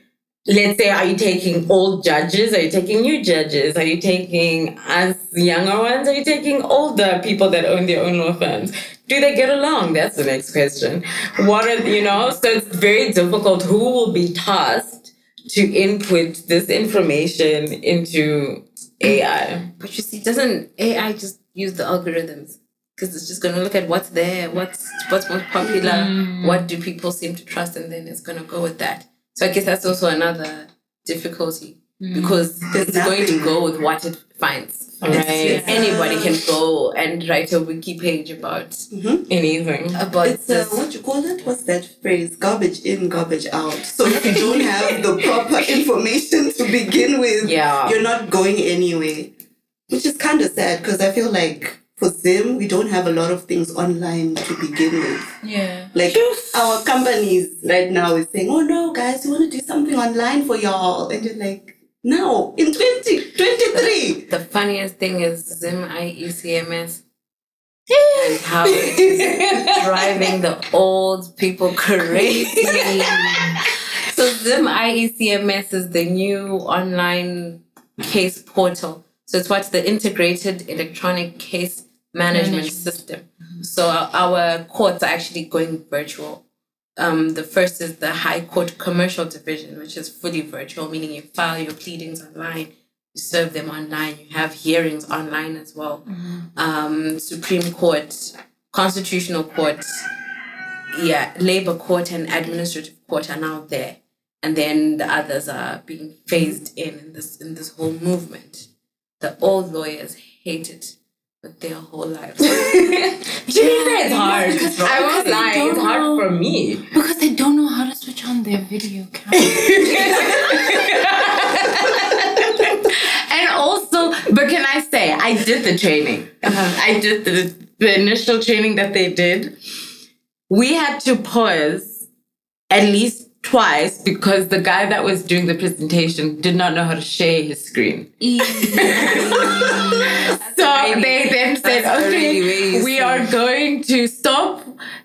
[SPEAKER 1] Let's say, are you taking old judges? Are you taking new judges? Are you taking us younger ones? Are you taking older people that own their own law firms? Do they get along? That's the next question. What are you know? So it's very difficult. Who will be tasked to input this information into AI?
[SPEAKER 3] But you see, doesn't AI just use the algorithms? Because it's just gonna look at what's there, what's what's most popular, mm. what do people seem to trust, and then it's gonna go with that. So I guess that's also another difficulty because
[SPEAKER 4] There's
[SPEAKER 3] it's going to go with what it finds.
[SPEAKER 1] Right.
[SPEAKER 3] It's- Anybody can go and write a wiki page about
[SPEAKER 1] Anything.
[SPEAKER 3] about
[SPEAKER 4] It's uh,
[SPEAKER 3] this.
[SPEAKER 4] what you call it? What's that phrase? Garbage in, garbage out. So if you don't have the proper *laughs* information to begin with,
[SPEAKER 1] Yeah.
[SPEAKER 4] you're not going anywhere. Which is kind of sad because I feel like for them, we don't have a lot of things online to begin with.
[SPEAKER 2] Yeah.
[SPEAKER 4] Like our companies right now is saying, oh no, guys, we want to do something online for y'all. And you're like, no, in 2023.
[SPEAKER 3] The funniest thing is Zim IECMS and *laughs* how it is driving the old people crazy. *laughs* so Zim IECMS is the new online case portal. So it's what's the integrated electronic case management,
[SPEAKER 2] Management.
[SPEAKER 3] system. So our, our courts are actually going virtual. Um, the first is the High Court Commercial Division, which is fully virtual, meaning you file your pleadings online, you serve them online, you have hearings online as well. Um, Supreme Court, Constitutional Court, yeah, Labor Court and Administrative Court are now there, and then the others are being phased in in this in this whole movement. The old lawyers hate it their whole lives.
[SPEAKER 1] To be fair, it's hard.
[SPEAKER 2] because-
[SPEAKER 1] I won't lie, it's
[SPEAKER 2] don't
[SPEAKER 1] hard for me.
[SPEAKER 2] Because they don't know how to switch on their video camera. *laughs*
[SPEAKER 1] and also, but can I say, I did the training. Uh-huh. I did the, the initial training that they did. We had to pause at least twice because the guy that was doing the presentation did not know how to share his screen. *laughs* So
[SPEAKER 3] really-
[SPEAKER 1] they then said,
[SPEAKER 3] that's really
[SPEAKER 1] okay, we are going to stop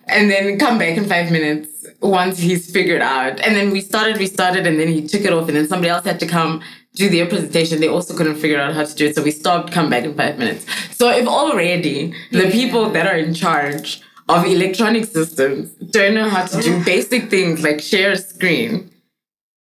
[SPEAKER 1] and then come back in five minutes once he's figured out. And then we started, we started, and then he took it off, and then somebody else had to come do their presentation. They also couldn't figure out how to do it. So we stopped, come back in five minutes. So if already the people that are in charge of electronic systems don't know how to do basic things like share a screen,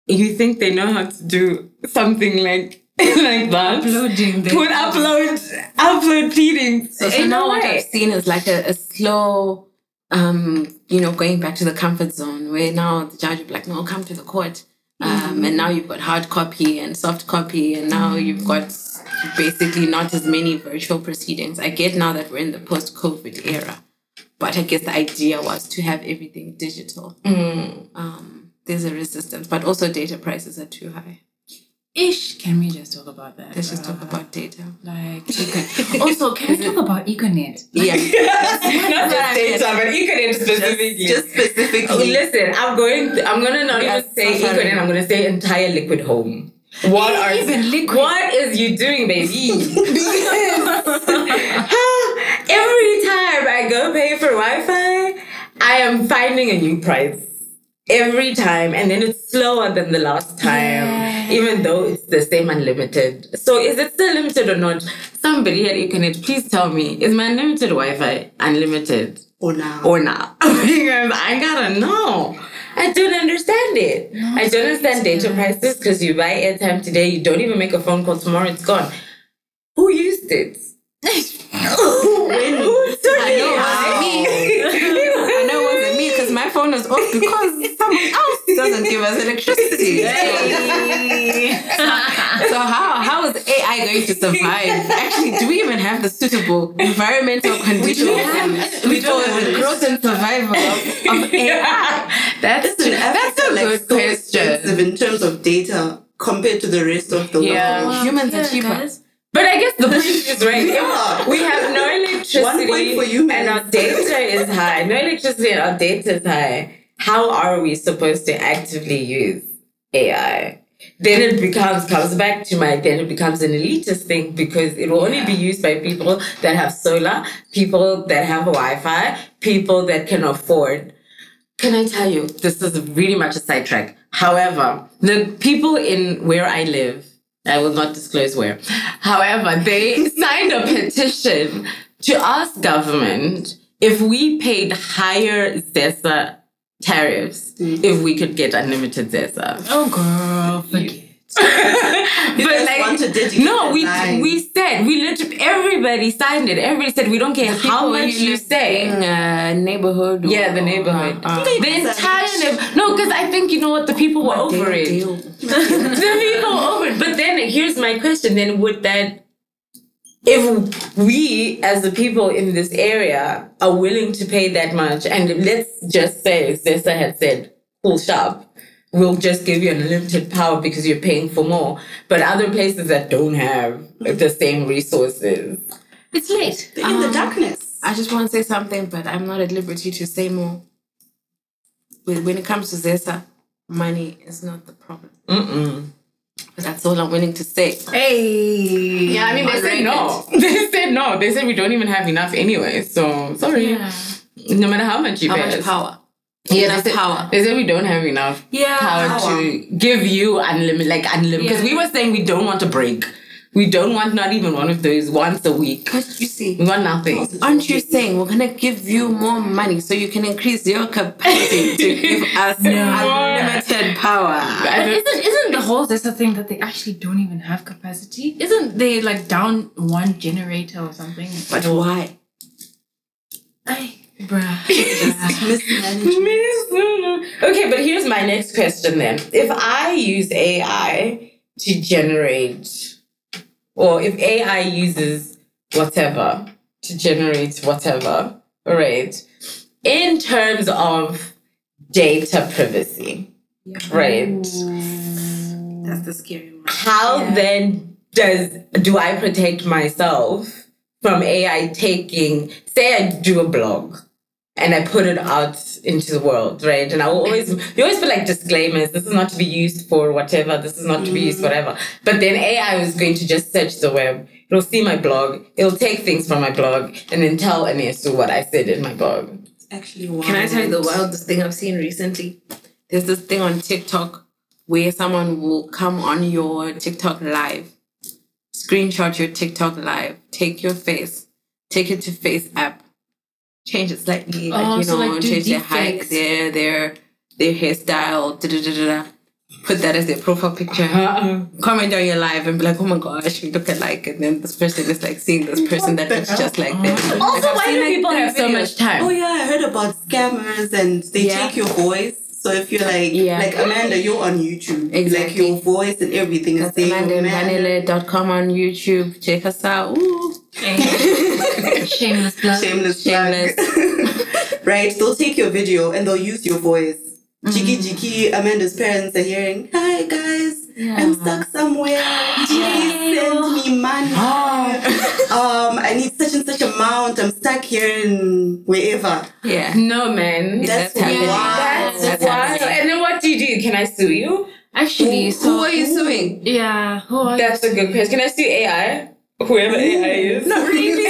[SPEAKER 1] you think they know how to do something like *laughs* like that?
[SPEAKER 2] Uploading
[SPEAKER 1] Put upload upload pleadings.
[SPEAKER 3] So, so now
[SPEAKER 1] no
[SPEAKER 3] what. I've seen is like a, a slow, um, you know, going back to the comfort zone where now the judge will be like, no, come to the court. Um, And now you've got hard copy and soft copy, and now you've got basically not as many virtual proceedings. I get now that we're in the post COVID era, but I guess the idea was to have everything digital. Um, there's a resistance, but also data prices are too high.
[SPEAKER 2] Ish. Can we just talk about that?
[SPEAKER 3] Let's just talk about data.
[SPEAKER 2] Like, Econet. also, can we talk about Econet? *laughs*
[SPEAKER 3] Yeah. *laughs*
[SPEAKER 1] Not just data, but Econet specifically.
[SPEAKER 4] Just
[SPEAKER 1] Oh,
[SPEAKER 4] specifically.
[SPEAKER 1] listen, I'm going. I'm gonna not
[SPEAKER 3] We
[SPEAKER 1] even say
[SPEAKER 3] suffering.
[SPEAKER 1] Econet. I'm gonna say entire Liquid Home. What are
[SPEAKER 2] Even Liquid.
[SPEAKER 1] What is you doing, baby? *laughs* Every time I go pay for Wi-Fi, I am finding a new price. Every time, and then it's slower than the last time. even though it's the same unlimited. So is it still limited or not? Somebody at Econet, please tell me, is my unlimited Wi-Fi unlimited
[SPEAKER 4] Or now.
[SPEAKER 1] or not? *laughs* because I gotta know. I don't understand it. I don't understand data prices because you buy airtime today, you don't even make a phone call tomorrow, it's gone. Who used it? *laughs* *laughs*
[SPEAKER 4] When-
[SPEAKER 1] Who
[SPEAKER 3] I know
[SPEAKER 1] it?
[SPEAKER 3] it wasn't me. *laughs* I know it wasn't me because my phone was off because someone else doesn't give us electricity. *laughs* so how how is AI going to survive? Actually, do we even have the suitable environmental conditions
[SPEAKER 4] We
[SPEAKER 3] for
[SPEAKER 4] don't have
[SPEAKER 3] the
[SPEAKER 4] it.
[SPEAKER 3] growth and survival of, of *laughs* AI?
[SPEAKER 1] That's,
[SPEAKER 4] Listen,
[SPEAKER 1] that's
[SPEAKER 4] Africa,
[SPEAKER 1] a
[SPEAKER 4] like,
[SPEAKER 1] good
[SPEAKER 4] so
[SPEAKER 1] question.
[SPEAKER 4] in terms of data compared to the rest of the
[SPEAKER 1] Yeah.
[SPEAKER 4] world.
[SPEAKER 3] Humans are
[SPEAKER 2] Yeah,
[SPEAKER 3] cheaper.
[SPEAKER 2] guys.
[SPEAKER 1] But I guess the point is right.
[SPEAKER 4] Yeah.
[SPEAKER 1] We have no
[SPEAKER 4] One
[SPEAKER 1] electricity
[SPEAKER 4] point for humans.
[SPEAKER 1] and our data is high. No electricity and our data is high. How are we supposed to actively use AI? Then it becomes comes back to my then it becomes an elitist thing because it will only be used by people that have solar, people that have Wi-Fi, people that can afford can I tell you, this is really much a sidetrack. However, the people in where I live, I will not disclose where. However, they *laughs* signed a petition to ask government if we paid higher ZESA tariffs, if we could get unlimited ZESA.
[SPEAKER 3] Oh girl, forget.
[SPEAKER 4] You *laughs* want to
[SPEAKER 1] no, we
[SPEAKER 4] line.
[SPEAKER 1] we said we literally everybody signed it. Everybody said we don't care how much you say.
[SPEAKER 3] uh, neighborhood.
[SPEAKER 1] Yeah, the neighborhood.
[SPEAKER 3] uh,
[SPEAKER 1] the entire neighborhood. No, because I think you know what the people were over it. *laughs* the people were over it. But then here's my question: Then would that, if we as the people in this area are willing to pay that much, and let's just say Zesa had said, "Cool shop." We'll just give you unlimited power because you're paying for more. But other places that don't have the same resources.
[SPEAKER 3] It's late.
[SPEAKER 4] They're in the um, darkness.
[SPEAKER 3] I just want to say something, but I'm not at liberty to say more. When when it comes to Zesa, money is not the problem.
[SPEAKER 1] Mm-mm.
[SPEAKER 3] But that's all I'm willing to say.
[SPEAKER 2] Hey.
[SPEAKER 1] Yeah, I mean, they said no. *laughs* They said no. They said we don't even have enough anyway. So sorry.
[SPEAKER 2] Yeah.
[SPEAKER 1] No matter how much you
[SPEAKER 3] How
[SPEAKER 1] pay
[SPEAKER 3] much
[SPEAKER 1] us.
[SPEAKER 3] power?
[SPEAKER 1] Yeah, that's said,
[SPEAKER 3] power.
[SPEAKER 1] They said we don't have enough
[SPEAKER 3] Yeah.
[SPEAKER 1] power to give you unlimited, like unlimited. Because
[SPEAKER 3] Yeah.
[SPEAKER 1] we were saying we don't want to break. We don't want not even one of those once a week.
[SPEAKER 3] But you see,
[SPEAKER 1] We want nothing.
[SPEAKER 3] aren't you saying we're gonna give you more money so you can increase your capacity to give *laughs* us unlimited power?
[SPEAKER 2] But isn't isn't the whole Zesa thing that they actually don't even have capacity? Isn't they like down one generator or something?
[SPEAKER 3] But why?
[SPEAKER 2] Ay, bruh. bruh.
[SPEAKER 4] Mismanagement.
[SPEAKER 1] okay, but here's my next question then. If I use AI to generate, or if AI uses whatever to generate whatever, right? In terms of data privacy, right?
[SPEAKER 3] That's the scary one.
[SPEAKER 1] How then does do I protect myself from AI taking? Say I do a blog and I put it out into the world, right? And I will always mm-hmm. you always put like disclaimers. This is not to be used for whatever. This is not to be used mm-hmm. for whatever. But then AI is going to just search the web. It'll see my blog. It'll take things from my blog and then tell Anesu what I said in my blog.
[SPEAKER 4] Actually, wild.
[SPEAKER 3] Can I tell you the wildest thing I've seen recently? There's this thing on TikTok where someone will come on your TikTok live, screenshot your TikTok live, take your face, take it to FaceApp, change it slightly, like
[SPEAKER 2] Oh,
[SPEAKER 3] you
[SPEAKER 2] so,
[SPEAKER 3] know,
[SPEAKER 2] like, do
[SPEAKER 3] change their height,
[SPEAKER 2] deepfakes.
[SPEAKER 3] their their their hairstyle, da da da da da. Put that as their profile picture. *laughs* Comment on your live and be like, oh my gosh, we look alike. And then this person is like seeing this person that looks just like oh them.
[SPEAKER 1] Also,
[SPEAKER 3] Like,
[SPEAKER 1] why do
[SPEAKER 3] like,
[SPEAKER 1] people
[SPEAKER 3] three
[SPEAKER 1] have so
[SPEAKER 3] videos.
[SPEAKER 1] much time?
[SPEAKER 4] Oh yeah, I heard about scammers and they
[SPEAKER 3] Yeah.
[SPEAKER 4] take your voice. So if you're like,
[SPEAKER 3] Yeah.
[SPEAKER 4] like Amanda, you're on YouTube.
[SPEAKER 3] Exactly.
[SPEAKER 4] Like your voice and everything is
[SPEAKER 3] That's
[SPEAKER 4] there.
[SPEAKER 3] AmandaVanilla.com on YouTube. Check us out. *laughs* Ooh. *laughs*
[SPEAKER 2] Shameless plug.
[SPEAKER 4] Shameless
[SPEAKER 3] Shameless. *laughs*
[SPEAKER 4] right? They'll take your video and they'll use your voice. Jiki Jiki, Amanda's parents are hearing, Hi guys, I'm stuck somewhere. *gasps* Please send me money. *gasps* *laughs* um, I need such and such amount. I'm stuck here in wherever.
[SPEAKER 3] Yeah.
[SPEAKER 1] No man.
[SPEAKER 4] That's
[SPEAKER 3] That's happening.
[SPEAKER 4] wild.
[SPEAKER 1] That's,
[SPEAKER 3] That's
[SPEAKER 1] wild.
[SPEAKER 3] happening.
[SPEAKER 1] And then what do you do? Can I sue you?
[SPEAKER 2] Actually, so
[SPEAKER 3] Who are you suing?
[SPEAKER 2] yeah, who are
[SPEAKER 1] That's a good question. Can I sue AI? Whoever AI is.
[SPEAKER 4] Not really.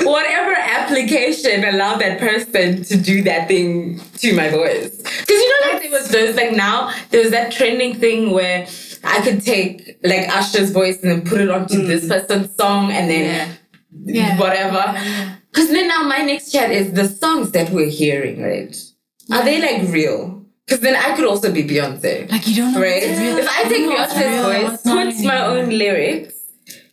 [SPEAKER 4] *laughs*
[SPEAKER 1] Whatever application allowed that person to do that thing to my voice. Because you know, like there was those like now there was that trending thing where I could take like Usher's voice and then put it onto mm. this person's song and then
[SPEAKER 2] Yeah.
[SPEAKER 1] whatever. Because then now my next chat is the songs that we're hearing, right? Are they like real? Because then I could also be Beyonce.
[SPEAKER 2] Like you don't know
[SPEAKER 1] Right? If I take
[SPEAKER 2] you what's real,
[SPEAKER 1] Beyonce's voice, put my own lyrics,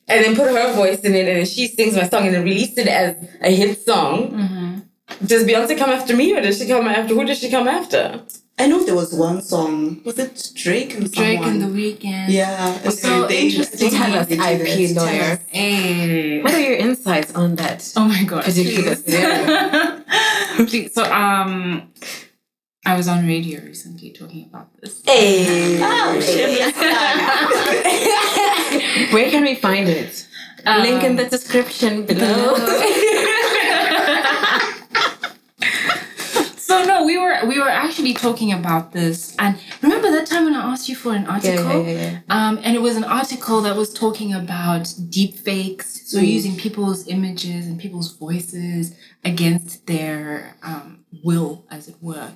[SPEAKER 1] and then put her voice in it, and then she sings my song, and then release it as a hit song,
[SPEAKER 2] Mm-hmm.
[SPEAKER 1] does Beyonce come after me, or does she come after? Who does she come after?
[SPEAKER 4] I know there was one song. Was it Drake and
[SPEAKER 2] Drake
[SPEAKER 4] someone?
[SPEAKER 2] and the Weeknd.
[SPEAKER 4] Yeah. and
[SPEAKER 2] So
[SPEAKER 4] they-
[SPEAKER 2] interesting.
[SPEAKER 4] they-
[SPEAKER 3] Tell us,
[SPEAKER 4] they
[SPEAKER 3] IP lawyer.
[SPEAKER 4] us.
[SPEAKER 2] Hey.
[SPEAKER 3] What are your insights on that
[SPEAKER 2] Oh my god.
[SPEAKER 3] particular *laughs* scenario?
[SPEAKER 2] Please. So um I was on radio recently talking about this.
[SPEAKER 1] Hey.
[SPEAKER 3] Where can we find it? Link in the description below. *laughs*
[SPEAKER 2] So no, we were we were actually talking about this, and remember that time when I asked you for an article,
[SPEAKER 3] yeah, yeah.
[SPEAKER 2] um, and it was an article that was talking about deep fakes, so using people's images and people's voices against their um, will, as it were.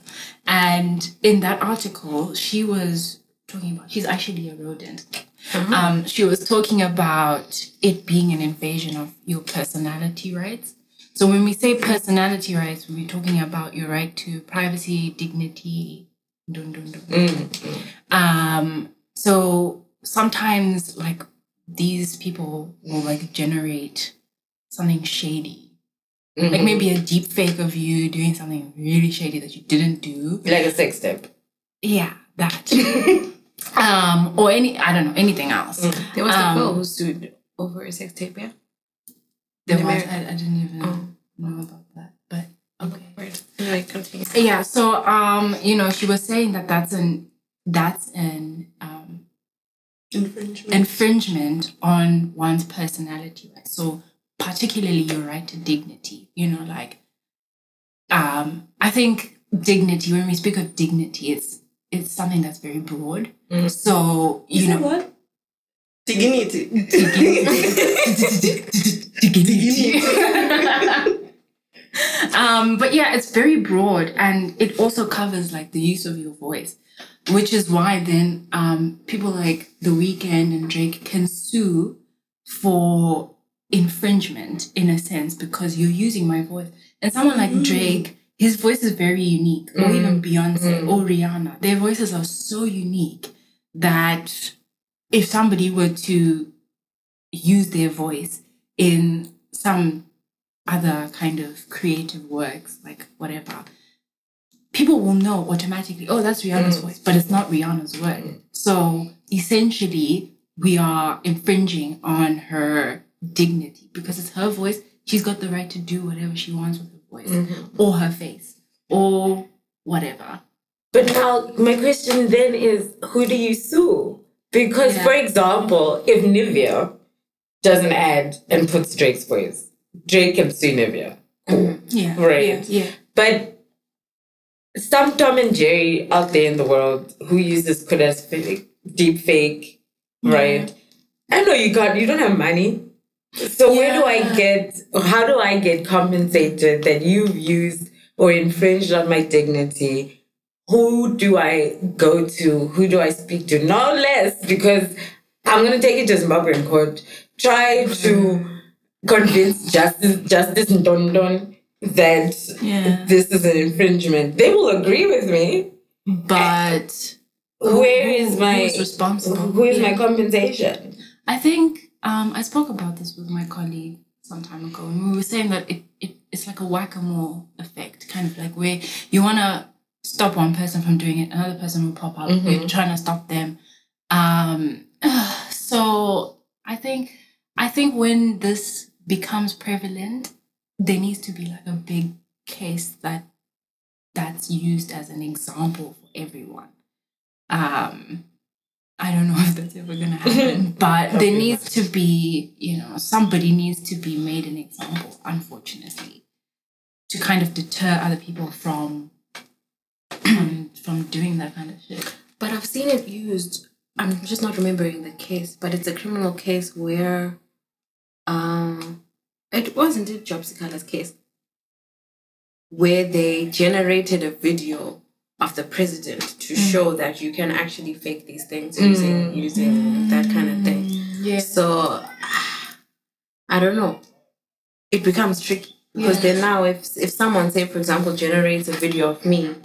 [SPEAKER 2] And in that article, she was talking about she's actually a rodent. Um, she was talking about it being an invasion of your personality rights. So when we say personality rights, we're talking about your right to privacy, dignity, dun, dun, dun. Um, so sometimes like these people will like generate something shady. Like maybe a deep fake of you doing something really shady that you didn't do.
[SPEAKER 1] Like a sex tape.
[SPEAKER 2] Yeah, that. *laughs* um, or any I don't know, anything else.
[SPEAKER 3] There was
[SPEAKER 2] Um,
[SPEAKER 3] a girl who sued over a sex tape, yeah?
[SPEAKER 2] There was
[SPEAKER 3] America.
[SPEAKER 2] I, I didn't even
[SPEAKER 3] Oh.
[SPEAKER 2] know about that. But okay.
[SPEAKER 3] Anyway, continue.
[SPEAKER 2] Yeah, so um, you know, she was saying that that's an that's an um
[SPEAKER 4] Infringement.
[SPEAKER 2] infringement on one's personality, right? So particularly your right to dignity. You know, like um, I think dignity. When we speak of dignity, it's it's something that's very broad.
[SPEAKER 1] Mm.
[SPEAKER 2] So you
[SPEAKER 4] You
[SPEAKER 2] know,
[SPEAKER 4] know what? Dignity.
[SPEAKER 2] dignity. *laughs* um, but yeah, it's very broad and it also covers like the use of your voice, which is why then um, people like The Weeknd and Drake can sue for infringement in a sense because you're using my voice. And someone like mm. Drake, his voice is very unique, or even mm. Beyonce mm. or Rihanna, their voices are so unique that if somebody were to use their voice in some other kind of creative works, like whatever, people will know automatically, oh, that's Rihanna's voice, but it's not Rihanna's work. So essentially, we are infringing on her dignity because it's her voice. She's got the right to do whatever she wants with her voice mm-hmm. or her face or whatever.
[SPEAKER 1] But now my question then is who do you sue? Because
[SPEAKER 2] Yeah.
[SPEAKER 1] for example, if Nivea does an ad and puts Drake's voice, Drake can sue Nivea. Mm-hmm.
[SPEAKER 2] Yeah.
[SPEAKER 1] Right.
[SPEAKER 2] Yeah.
[SPEAKER 1] But some Tom and Jerry out there in the world who uses fake, deep fake, right? I know you got you don't have money. So where do I get how do I get compensated that you've used or infringed on my dignity? Who do I go to? Who do I speak to? No less because I'm gonna take it to Zimbabwean court. Try to convince Justice Justice Ndondon that
[SPEAKER 2] Yeah.
[SPEAKER 1] this is an infringement. They will agree with me.
[SPEAKER 2] But
[SPEAKER 1] Where
[SPEAKER 2] who-
[SPEAKER 1] is my
[SPEAKER 2] who's responsible?
[SPEAKER 1] Who is my compensation?
[SPEAKER 2] I think um, I spoke about this with my colleague some time ago, and we were saying that it, it it's like a whack a mole effect, kind of like where you want to stop one person from doing it, another person will pop up. You're trying to stop them. Um, *sighs* so I think I think when this becomes prevalent, there needs to be like a big case that that's used as an example for everyone. Um, I don't know *laughs* if that's ever gonna happen, *laughs* but there needs to be, you know, somebody needs to be made an example, unfortunately, to kind of deter other people from *clears throat* from, from doing that kind of shit.
[SPEAKER 3] But I've seen it used. I'm just not remembering the case, but it's a criminal case where, um, it wasn't it Job Sikhala's case, where they generated a video of the president to mm. show that you can actually fake these things using mm. using that kind of thing.
[SPEAKER 2] Yeah.
[SPEAKER 3] So I don't know. It becomes tricky because then now, if if someone say, for example, generates a video of me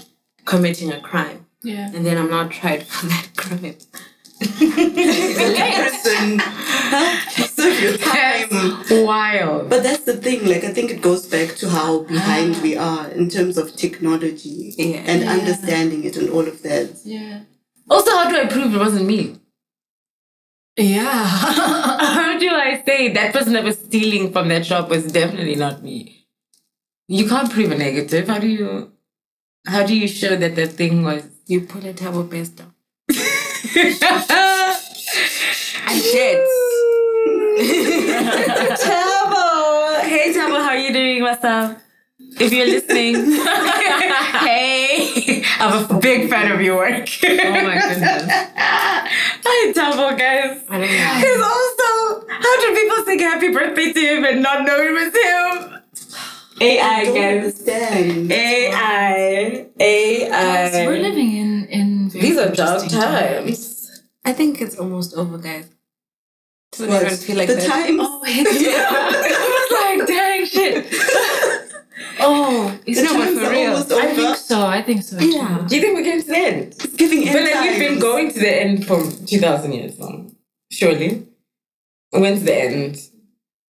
[SPEAKER 3] committing a crime,
[SPEAKER 2] Yeah.
[SPEAKER 3] and then I'm not tried *laughs* for that crime,
[SPEAKER 4] Comparison helps serve your time.
[SPEAKER 1] Wild.
[SPEAKER 4] But that's the thing, like I think it goes back to how behind we ah. are in terms of technology
[SPEAKER 3] Yeah.
[SPEAKER 4] and understanding it and all of that.
[SPEAKER 2] Yeah.
[SPEAKER 1] Also, how do I prove it wasn't me?
[SPEAKER 2] Yeah. *laughs*
[SPEAKER 1] How do I say that person that was stealing from that shop was definitely not me? You can't prove a negative. How do you? How do you show that the thing was?
[SPEAKER 3] you put a table based down.
[SPEAKER 1] I did. *laughs* Tabo. Hey Tabo, how are you doing? What's up? If you're listening, *laughs* hey, I'm a big fan of your work.
[SPEAKER 2] oh my goodness. *laughs*
[SPEAKER 1] Hi Tabo, guys.
[SPEAKER 3] I don't know.
[SPEAKER 1] Because also, how do people sing happy birthday to him and not know it was him? AI,
[SPEAKER 4] I don't
[SPEAKER 1] guys.
[SPEAKER 4] understand.
[SPEAKER 1] AI.
[SPEAKER 2] Guys, we're living in in
[SPEAKER 1] These are dark
[SPEAKER 2] interesting
[SPEAKER 1] times.
[SPEAKER 3] I think it's almost over, guys. Don't
[SPEAKER 4] What?
[SPEAKER 3] even feel like
[SPEAKER 4] the
[SPEAKER 3] that.
[SPEAKER 4] times.
[SPEAKER 2] Oh, it's *laughs*
[SPEAKER 1] I was like, dang shit. *laughs*
[SPEAKER 2] oh,
[SPEAKER 4] the
[SPEAKER 2] is it
[SPEAKER 4] times
[SPEAKER 2] for
[SPEAKER 4] are
[SPEAKER 2] real?
[SPEAKER 4] almost
[SPEAKER 2] I think so. I think so. Too.
[SPEAKER 3] Yeah.
[SPEAKER 1] Do you think we're getting to the end?
[SPEAKER 4] It's giving
[SPEAKER 1] But
[SPEAKER 4] end
[SPEAKER 1] like we've been going to the end for 2,000 years now. Surely. When's the end?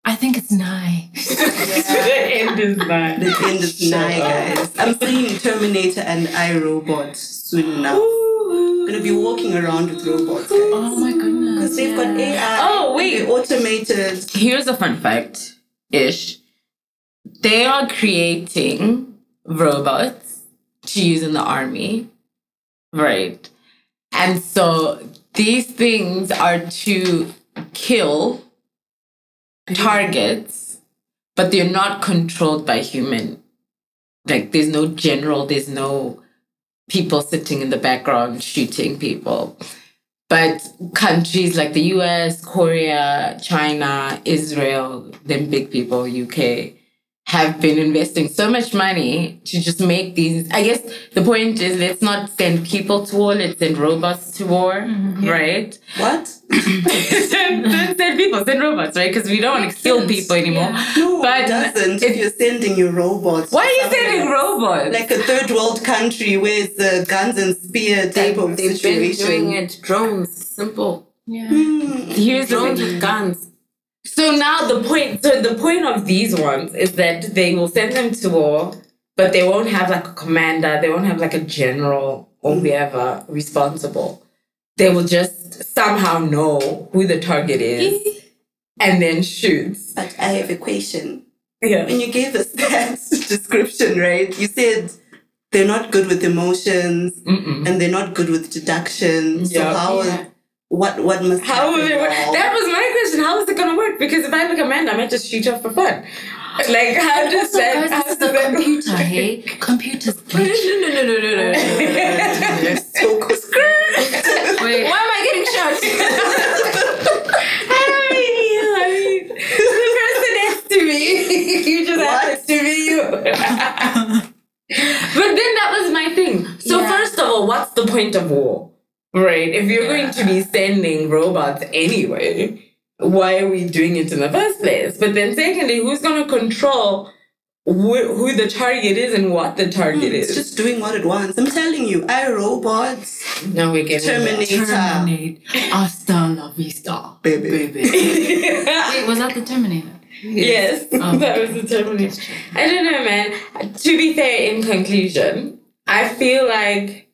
[SPEAKER 2] I think it's nigh. *laughs*
[SPEAKER 1] the end is not.
[SPEAKER 4] The end is nigh, guys. I'm seeing Terminator and iRobot soon enough. I'm gonna be walking around with robots, guys.
[SPEAKER 2] Oh my goodness.
[SPEAKER 4] Because they've got. AI.
[SPEAKER 1] Oh, wait.
[SPEAKER 4] Automated.
[SPEAKER 1] Here's a fun fact ish. They are creating robots to use in the army. Right. And so these things are to kill targets, but they're not controlled by human. Like there's no general, there's no people sitting in the background shooting people. But countries like the US, Korea, China, Israel, them big people, UK, have been investing so much money to just make these. I guess the point is let's not send people to war, let's send robots to war, mm-hmm. right?
[SPEAKER 4] What?
[SPEAKER 1] Send, don't send people, send robots, right? Because we don't want to kill people anymore.
[SPEAKER 4] No,
[SPEAKER 1] But
[SPEAKER 4] it doesn't.
[SPEAKER 1] if-
[SPEAKER 4] If you're sending your robots.
[SPEAKER 1] Why are you sending robots?
[SPEAKER 4] Like a third world country where it's a guns and spear type of
[SPEAKER 3] They've been doing it. Drones, simple.
[SPEAKER 2] Yeah.
[SPEAKER 4] Hmm.
[SPEAKER 1] Here's the
[SPEAKER 3] Drones with guns.
[SPEAKER 1] So now the point, so the point of these ones is that they will send them to war, but they won't have like a commander, they won't have like a general or whoever responsible. They will just somehow know who the target is and then shoots.
[SPEAKER 4] But I have a question.
[SPEAKER 1] Yeah.
[SPEAKER 4] When you gave us that *laughs* description, right? You said they're not good with emotions
[SPEAKER 1] Mm-mm.
[SPEAKER 4] and they're not good with deduction. So how?
[SPEAKER 3] Yeah.
[SPEAKER 4] What? What must?
[SPEAKER 1] How
[SPEAKER 4] happen
[SPEAKER 1] it work? That was my question. How is it gonna work? Because if I'm a commander, I might just shoot off for fun. *laughs* Like how does
[SPEAKER 2] Also,
[SPEAKER 1] that?
[SPEAKER 2] guys,
[SPEAKER 1] how
[SPEAKER 2] this is
[SPEAKER 1] does
[SPEAKER 2] a
[SPEAKER 1] that work?
[SPEAKER 2] computer, hey? Computers *laughs* glitch.
[SPEAKER 3] No, no, no, no, no, no.
[SPEAKER 4] You're so good.
[SPEAKER 2] Wait.
[SPEAKER 3] Why am I getting shot?
[SPEAKER 1] Hi, the person next to me. *laughs* you just happens to be you. but then that was my thing. So
[SPEAKER 2] Yeah.
[SPEAKER 1] first of all, what's the point of war? Right? If you're going to be sending robots anyway, why are we doing it in the first place? But then secondly, who's going to control wh- who the target is and what the target hmm,
[SPEAKER 4] It's
[SPEAKER 1] is?
[SPEAKER 4] just doing what it wants. I'm telling you, I robots.
[SPEAKER 1] now we're getting.
[SPEAKER 4] Terminator,
[SPEAKER 2] Terminate. Hasta la vista.
[SPEAKER 4] baby.
[SPEAKER 2] Baby. *laughs* Wait, was that the Terminator?
[SPEAKER 1] Yes,
[SPEAKER 2] Oh. *laughs*
[SPEAKER 1] that was the Terminator. I don't know, man. To be fair, in conclusion, I feel like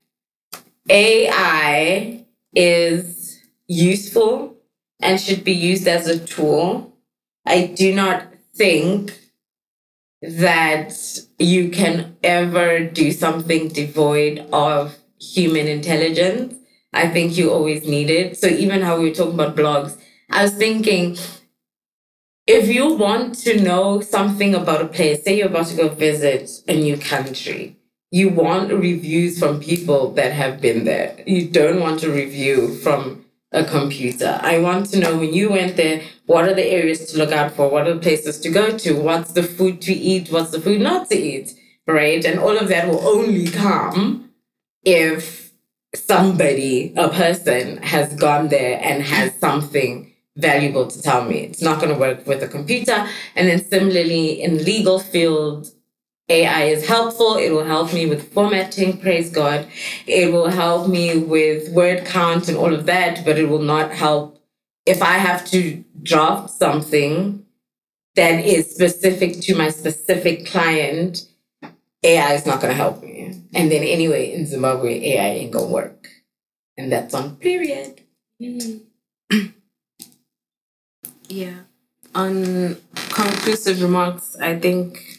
[SPEAKER 1] AI is useful and should be used as a tool. I do not think that you can ever do something devoid of human intelligence. I think you always need it. So even how we were talking about blogs, I was thinking if you want to know something about a place, say you're about to go visit a new country, you want reviews from people that have been there. You don't want a review from a computer. I want to know when you went there, what are the areas to look out for? What are the places to go to? What's the food to eat? What's the food not to eat? Right? And all of that will only come if somebody, a person, has gone there and has something valuable to tell me. It's not going to work with a computer. And then similarly, in legal field, AI is helpful. It will help me with formatting, praise God. It will help me with word count and all of that, but it will not help if I have to draft something that is specific to my specific client. AI is not going to help me. And then anyway, in Zimbabwe, AI ain't going to work. And that's on period.
[SPEAKER 3] Yeah. On conclusive remarks, I think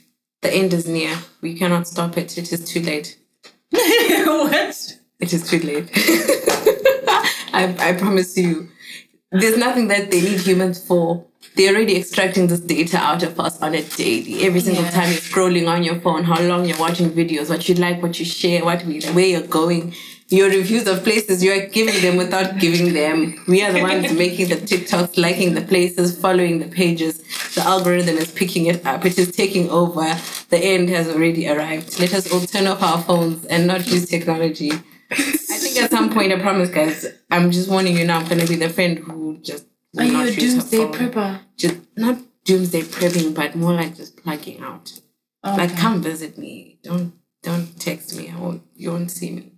[SPEAKER 3] the end is near. We cannot stop it. It is too late. *laughs*
[SPEAKER 2] what?
[SPEAKER 3] It is too late. *laughs* I, I promise you. There's nothing that they need humans for. They're already extracting this data out of us on a daily. Every single
[SPEAKER 2] Yeah.
[SPEAKER 3] time you're scrolling on your phone, how long you're watching videos, what you like, what you share, what we, where you're going, your reviews of places you're giving them without giving them. We are the ones *laughs* making the TikToks, liking the places, following the pages. The algorithm is picking it up. It is taking over. The end has already arrived. Let us all turn off our phones and not use technology. I think at some point, I promise, guys, I'm just warning you now. I'm gonna be the friend who just
[SPEAKER 2] Are you
[SPEAKER 3] not
[SPEAKER 2] a doomsday prepper?
[SPEAKER 3] Just not doomsday prepping, but more like just plugging out. Like, come visit me. Don't don't text me. I won't. You won't see me.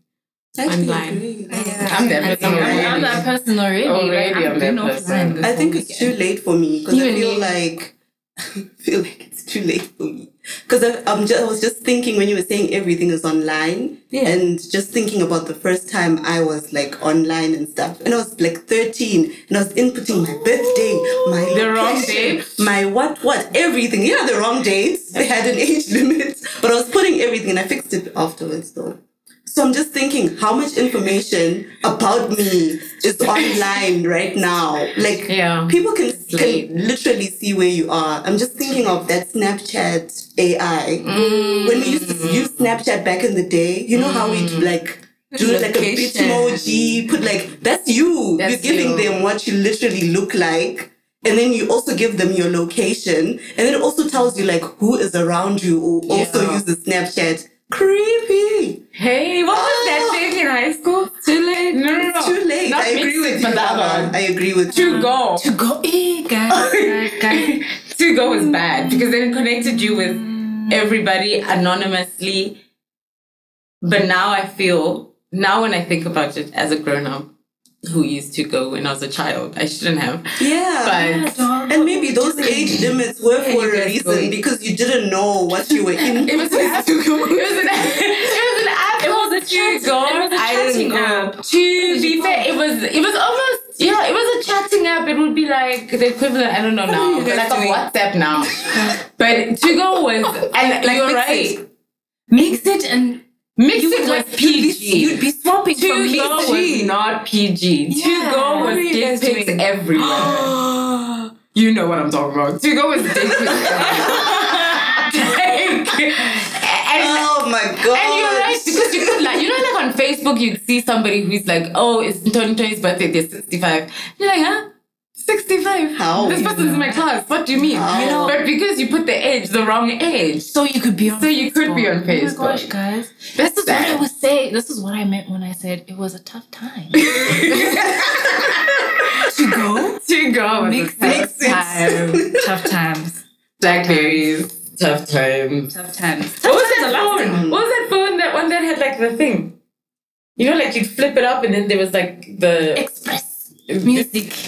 [SPEAKER 4] I actually
[SPEAKER 3] Online.
[SPEAKER 4] agree.
[SPEAKER 1] I'm that
[SPEAKER 2] I
[SPEAKER 1] person
[SPEAKER 2] I'm,
[SPEAKER 1] already.
[SPEAKER 2] I'm that person already.
[SPEAKER 1] Already
[SPEAKER 2] like,
[SPEAKER 1] I'm
[SPEAKER 2] I've
[SPEAKER 1] that person.
[SPEAKER 4] I think
[SPEAKER 2] whole
[SPEAKER 4] it's too late for me because I feel
[SPEAKER 2] me.
[SPEAKER 4] like I *laughs* feel like it's too late for me because I'm just I was just thinking when you were saying everything is online
[SPEAKER 3] Yeah.
[SPEAKER 4] and just thinking about the first time I was like online and stuff and I was like 13 and I was inputting my birthday my
[SPEAKER 1] The wrong
[SPEAKER 4] location,
[SPEAKER 1] date?
[SPEAKER 4] my what what everything yeah the wrong dates they had an age *laughs* limit but I was putting everything and I fixed it afterwards though. So I'm just thinking how much information about me is online right now. Like
[SPEAKER 1] Yeah.
[SPEAKER 4] people can, can literally see where you are. I'm just thinking of that Snapchat AI. Mm. When we used to use Snapchat back in the day, you know how we'd mm. like do like a bitmoji, put like that's you.
[SPEAKER 1] That's
[SPEAKER 4] You're giving
[SPEAKER 1] you.
[SPEAKER 4] them what you literally look like. And then you also give them your location. And then it also tells you like who is around you who also
[SPEAKER 1] Yeah.
[SPEAKER 4] uses Snapchat. Creepy.
[SPEAKER 1] Hey, what was that ah. thing in high school?
[SPEAKER 3] Too late.
[SPEAKER 1] No, no, no.
[SPEAKER 4] Too late.
[SPEAKER 1] Not
[SPEAKER 4] I agree with you.
[SPEAKER 1] but the
[SPEAKER 4] uh,
[SPEAKER 1] one.
[SPEAKER 4] I agree with you.
[SPEAKER 1] 2go.
[SPEAKER 2] To go, *laughs* guys, guys, guys.
[SPEAKER 1] 2go was bad because then it connected you with everybody anonymously. But now I feel, now when I think about it as a grown up who used to go when I was a child, I shouldn't have.
[SPEAKER 4] Yeah.
[SPEAKER 1] But
[SPEAKER 4] And maybe those age limits were
[SPEAKER 3] Yeah,
[SPEAKER 4] for a reason
[SPEAKER 3] going.
[SPEAKER 4] because you didn't know what you were in.
[SPEAKER 1] it was an app. It was an, it was an app. It was a 2go.
[SPEAKER 2] it was a
[SPEAKER 1] I didn't
[SPEAKER 2] chatting
[SPEAKER 1] go.
[SPEAKER 2] app.
[SPEAKER 1] To be fair, it was it was almost yeah. It was a chatting app. It would be like the equivalent. I don't know now, but like
[SPEAKER 3] doing?
[SPEAKER 1] a WhatsApp now. *laughs* but 2go was and
[SPEAKER 3] Like
[SPEAKER 1] you're
[SPEAKER 3] mix
[SPEAKER 1] right.
[SPEAKER 3] it.
[SPEAKER 2] Mix it and
[SPEAKER 1] Mix
[SPEAKER 2] you
[SPEAKER 1] it
[SPEAKER 2] would
[SPEAKER 1] was
[SPEAKER 2] like, you'd be,
[SPEAKER 1] PG.
[SPEAKER 2] you'd be swapping
[SPEAKER 1] To
[SPEAKER 2] from
[SPEAKER 1] go was not PG.
[SPEAKER 2] Yeah.
[SPEAKER 3] 2go
[SPEAKER 1] was dick pics
[SPEAKER 3] doing?
[SPEAKER 1] everywhere. *gasps* you know what I'm talking about. 2go was dick pics everywhere. *laughs* and,
[SPEAKER 4] oh my god.
[SPEAKER 1] and you're right because you could like you know like on Facebook you'd see somebody who's like oh it's Tony Tony's birthday they're 65 you're like huh 65
[SPEAKER 4] How?
[SPEAKER 1] this person's in my class what do you mean
[SPEAKER 4] How?
[SPEAKER 1] you know but because you put the age the wrong age
[SPEAKER 2] So you could be on
[SPEAKER 1] So you could be on
[SPEAKER 2] Oh my
[SPEAKER 1] Facebook.
[SPEAKER 2] gosh, guys.
[SPEAKER 1] That's
[SPEAKER 2] This is what I was saying. This is what I meant when I said it was a tough time. *laughs*
[SPEAKER 1] 2go to go
[SPEAKER 2] Makes
[SPEAKER 1] tough time
[SPEAKER 2] tough times.
[SPEAKER 1] Blackberries tough times
[SPEAKER 2] Tough times.
[SPEAKER 1] what was that phone what was that phone that one that had like the thing you know like you'd flip it up and then there was like the
[SPEAKER 2] Express music. *laughs*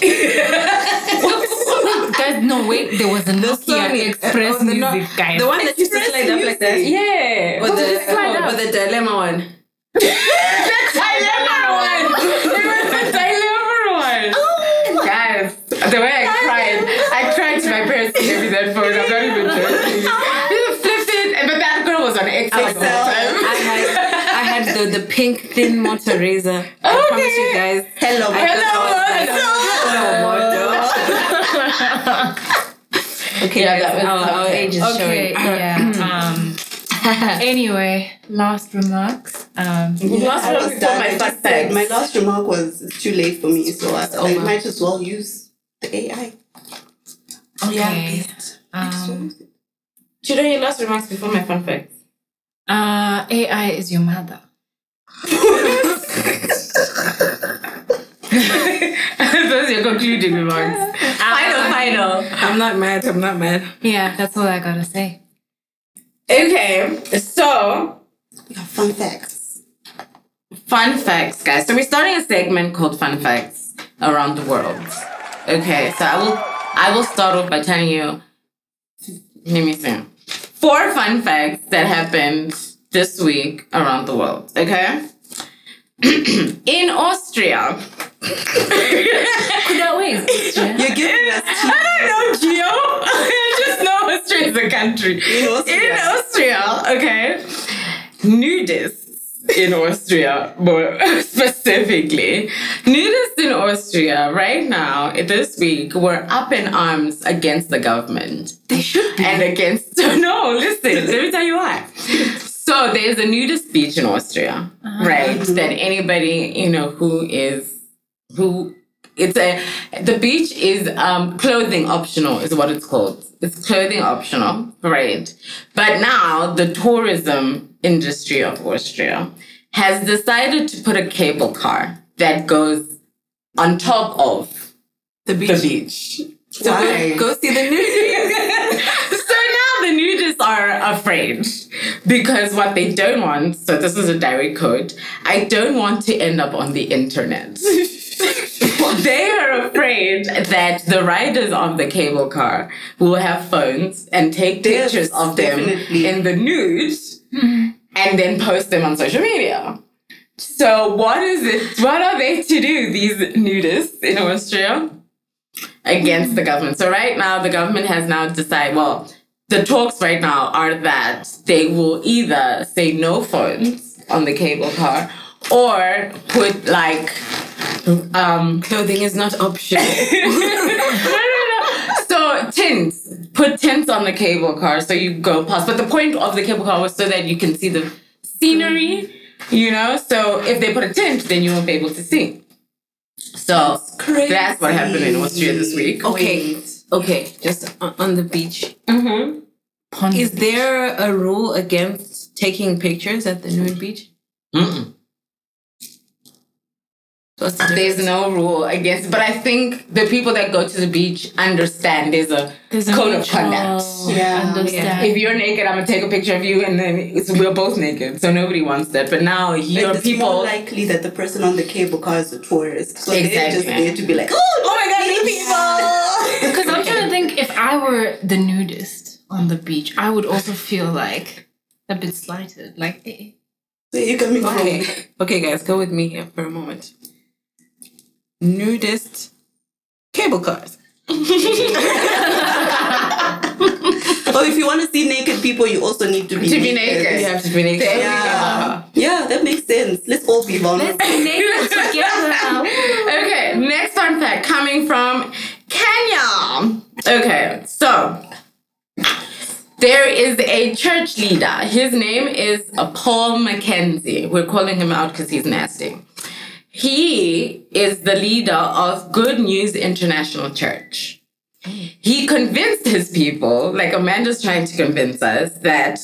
[SPEAKER 2] guys, no wait. There was a Nokia
[SPEAKER 3] Sony,
[SPEAKER 2] Express
[SPEAKER 3] uh, oh, the no-
[SPEAKER 2] music, guys.
[SPEAKER 3] The one that used to slide up like that.
[SPEAKER 1] yeah
[SPEAKER 3] Or the,
[SPEAKER 1] it slide up?
[SPEAKER 3] or the dilemma one. *laughs*
[SPEAKER 1] the dilemma one it was the dilemma one guys the way I cried I cried to my parents to give me that phone I'm not even joking *laughs* you flipped it and but that girl was on Excel the whole
[SPEAKER 4] Excel.
[SPEAKER 1] time
[SPEAKER 3] I had, I had the, the pink thin *laughs* Moto Razr. I promise you guys.
[SPEAKER 4] Hello.
[SPEAKER 3] I
[SPEAKER 1] Hello, *laughs*
[SPEAKER 3] Okay,
[SPEAKER 1] Yeah,
[SPEAKER 3] guys,
[SPEAKER 1] that was
[SPEAKER 3] our, our
[SPEAKER 1] okay.
[SPEAKER 3] age is
[SPEAKER 2] Okay,
[SPEAKER 3] showing.
[SPEAKER 2] yeah. *clears throat* Um. anyway, last remarks. Um.
[SPEAKER 1] Last
[SPEAKER 4] I
[SPEAKER 1] one
[SPEAKER 4] was
[SPEAKER 1] before
[SPEAKER 4] done.
[SPEAKER 1] my
[SPEAKER 4] I just said my last remark was it's too late for me, so I, I
[SPEAKER 3] over.
[SPEAKER 4] might as well use the AI.
[SPEAKER 2] Okay. Um.
[SPEAKER 1] Should I your last remarks before my fun facts?
[SPEAKER 2] Uh. AI is your mother. *laughs*
[SPEAKER 1] Those are your concluding remarks. Final, uh, final.
[SPEAKER 2] I'm not mad. I'm not mad. Yeah, that's all I gotta say.
[SPEAKER 1] Okay, so
[SPEAKER 4] Yeah, fun facts.
[SPEAKER 1] fun facts, guys. So we're starting a segment called Fun Facts around the world. Okay, so I will I will start off by telling you. Let me see. Four fun facts that happened this week around the world. Okay. *clears throat* In Austria. *laughs*
[SPEAKER 2] No, wait. *laughs*
[SPEAKER 4] You're giving us
[SPEAKER 1] I don't know, Geo. *laughs* I just know Austria is a country.
[SPEAKER 4] In Austria.
[SPEAKER 1] In Austria, okay. Nudists in Austria, more specifically. Nudists in Austria right now, this week, were up in arms against the government.
[SPEAKER 2] They should be.
[SPEAKER 1] And against, no, listen, let me tell you why. So there's a nudist beach in Austria, right? That anybody, you know, who is, who, it's a, the beach is um, clothing optional, is what it's called. It's clothing optional, right? But now the tourism industry of Austria has decided to put a cable car that goes on top of
[SPEAKER 2] the beach.
[SPEAKER 1] the beach.
[SPEAKER 2] So
[SPEAKER 4] Why?
[SPEAKER 2] go, see the news.
[SPEAKER 1] So now the nudists are afraid because what they don't want, so this is a direct quote, I don't want to end up on the internet. *laughs* they are afraid that the riders of the cable car will have phones and take
[SPEAKER 4] Yes,
[SPEAKER 1] pictures of them
[SPEAKER 4] definitely.
[SPEAKER 1] in the nude and then post them on social media. So what is it? What are they to do, these nudists in Austria? against the government. So right now, the government has now decided. Well, the talks right now are that they will either say no phones on the cable car, or put like um
[SPEAKER 2] Clothing is not optional. *laughs*
[SPEAKER 1] no, no, no. So tints, put tints on the cable car so you go past. But the point of the cable car was so that you can see the scenery, you know. So if they put a tint, then you won't be able to see. So
[SPEAKER 4] crazy.
[SPEAKER 1] that's what happened in Austria this week.
[SPEAKER 2] Okay. Okay, just on, on the beach.
[SPEAKER 1] Mm-hmm.
[SPEAKER 2] Is there a rule against taking pictures at the nude beach?
[SPEAKER 1] Mm-mm.
[SPEAKER 2] What's the
[SPEAKER 1] There's no rule against, but I think the people that go to the beach understand there's a
[SPEAKER 2] There's a
[SPEAKER 1] code of conduct.
[SPEAKER 4] Yeah.
[SPEAKER 2] understand.
[SPEAKER 1] If you're naked, I'm gonna take a picture of you, and then it's, we're both naked, so nobody wants that. But now here
[SPEAKER 4] Like,
[SPEAKER 1] are
[SPEAKER 4] it's more likely that the person on the cable car is a tourist. So they're just there to be like, oh,
[SPEAKER 1] oh my god, new people! *laughs*
[SPEAKER 2] Because I'm trying to think if I were the nudist on the beach, I would also feel like a bit slighted. Like, eh.
[SPEAKER 4] So you're coming from
[SPEAKER 2] okay, *laughs* okay, guys, go with me here for a moment. Nudist cable cars. *laughs*
[SPEAKER 4] Oh, if you want to see naked people, you also need to be
[SPEAKER 1] to be naked, you have to be naked.
[SPEAKER 4] Yeah. Yeah, that makes sense. Let's all be vulnerable.
[SPEAKER 2] Let's be naked together. *laughs*
[SPEAKER 1] Okay, next fun fact coming from Kenya. Okay, so there is a church leader. His name is uh, Paul McKenzie. We're calling him out because he's nasty. He is the leader of Good News International Church. He convinced his people, like Amanda's trying to convince us, that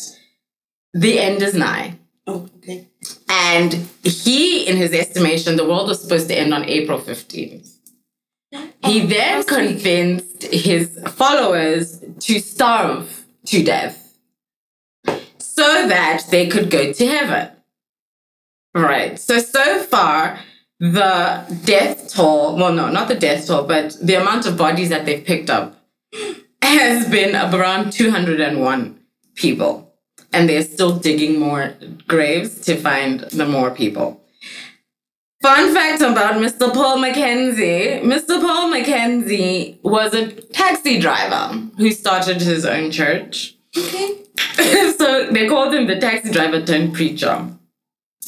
[SPEAKER 1] the end is nigh.
[SPEAKER 4] Oh, okay.
[SPEAKER 1] And he, in his estimation, the world was supposed to end on April 15th. He oh, then convinced his followers to starve to death so that they could go to heaven. Right. So, so far, the death toll, well, no, not the death toll, but the amount of bodies that they've picked up has been around 201 people and they're still digging more graves to find the more people. Fun fact about Mr. Paul McKenzie. Mr. Paul McKenzie was a taxi driver who started his own church.
[SPEAKER 4] Okay. *laughs*
[SPEAKER 1] so they called him the taxi driver turned preacher.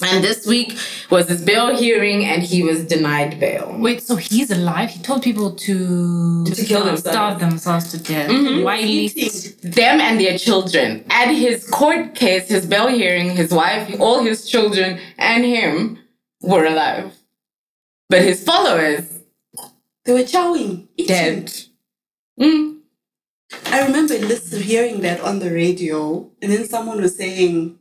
[SPEAKER 1] And this week was his bail hearing, and he was denied bail.
[SPEAKER 2] Wait, so he's alive? He told people to,
[SPEAKER 1] To kill themselves.
[SPEAKER 2] starve themselves to death. Mm-hmm. Why least?
[SPEAKER 1] them and their children. At his court case, his bail hearing, his wife, all his children, and him were alive. But his followers,
[SPEAKER 4] They were chowing. eating.
[SPEAKER 1] dead. Mm.
[SPEAKER 4] I remember hearing that on the radio, and then someone was saying,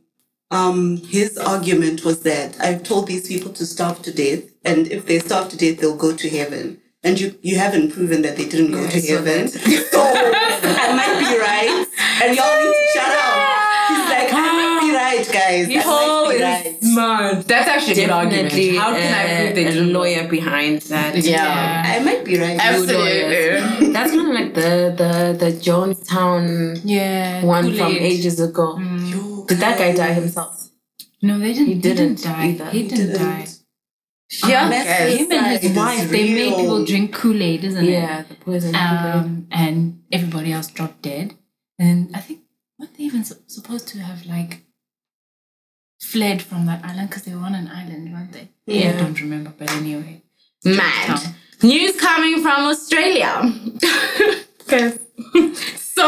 [SPEAKER 4] um, his argument was that I've told these people to starve to death, and if they starve to death, they'll go to heaven. And you, you haven't proven that they didn't go
[SPEAKER 3] Yeah,
[SPEAKER 4] to
[SPEAKER 3] saw
[SPEAKER 4] heaven. So *laughs* I might be right, and y'all need to shut up. He's like, I might be right, guys. I might be right.
[SPEAKER 3] smart.
[SPEAKER 2] That's actually a good argument. How can I prove they
[SPEAKER 3] a lawyer behind that.
[SPEAKER 2] Yeah.
[SPEAKER 4] I might be right.
[SPEAKER 2] Absolutely.
[SPEAKER 3] That's kind of like the the the Jonestown
[SPEAKER 2] Yeah.
[SPEAKER 3] one from
[SPEAKER 2] Kool-Aid.
[SPEAKER 3] ages ago.
[SPEAKER 4] Yo,
[SPEAKER 3] Did that guy die himself?
[SPEAKER 2] No, they didn't.
[SPEAKER 3] He
[SPEAKER 2] He
[SPEAKER 3] didn't
[SPEAKER 2] didn't, die.
[SPEAKER 3] either.
[SPEAKER 2] He
[SPEAKER 3] He
[SPEAKER 2] didn't,
[SPEAKER 4] didn't.
[SPEAKER 2] die.
[SPEAKER 3] Yeah.
[SPEAKER 4] Mass
[SPEAKER 2] Him and his wife,
[SPEAKER 4] is
[SPEAKER 2] they made people drink Kool Aid, isn't it?
[SPEAKER 3] Yeah, the poison.
[SPEAKER 2] Um, and everybody else dropped dead. And I think weren't they even su- supposed to have like fled from that island because they were on an island, weren't they? I
[SPEAKER 3] Yeah.
[SPEAKER 2] I don't remember, but anyway.
[SPEAKER 1] Mad. News coming from Australia. *laughs* 'Cause- *laughs* so,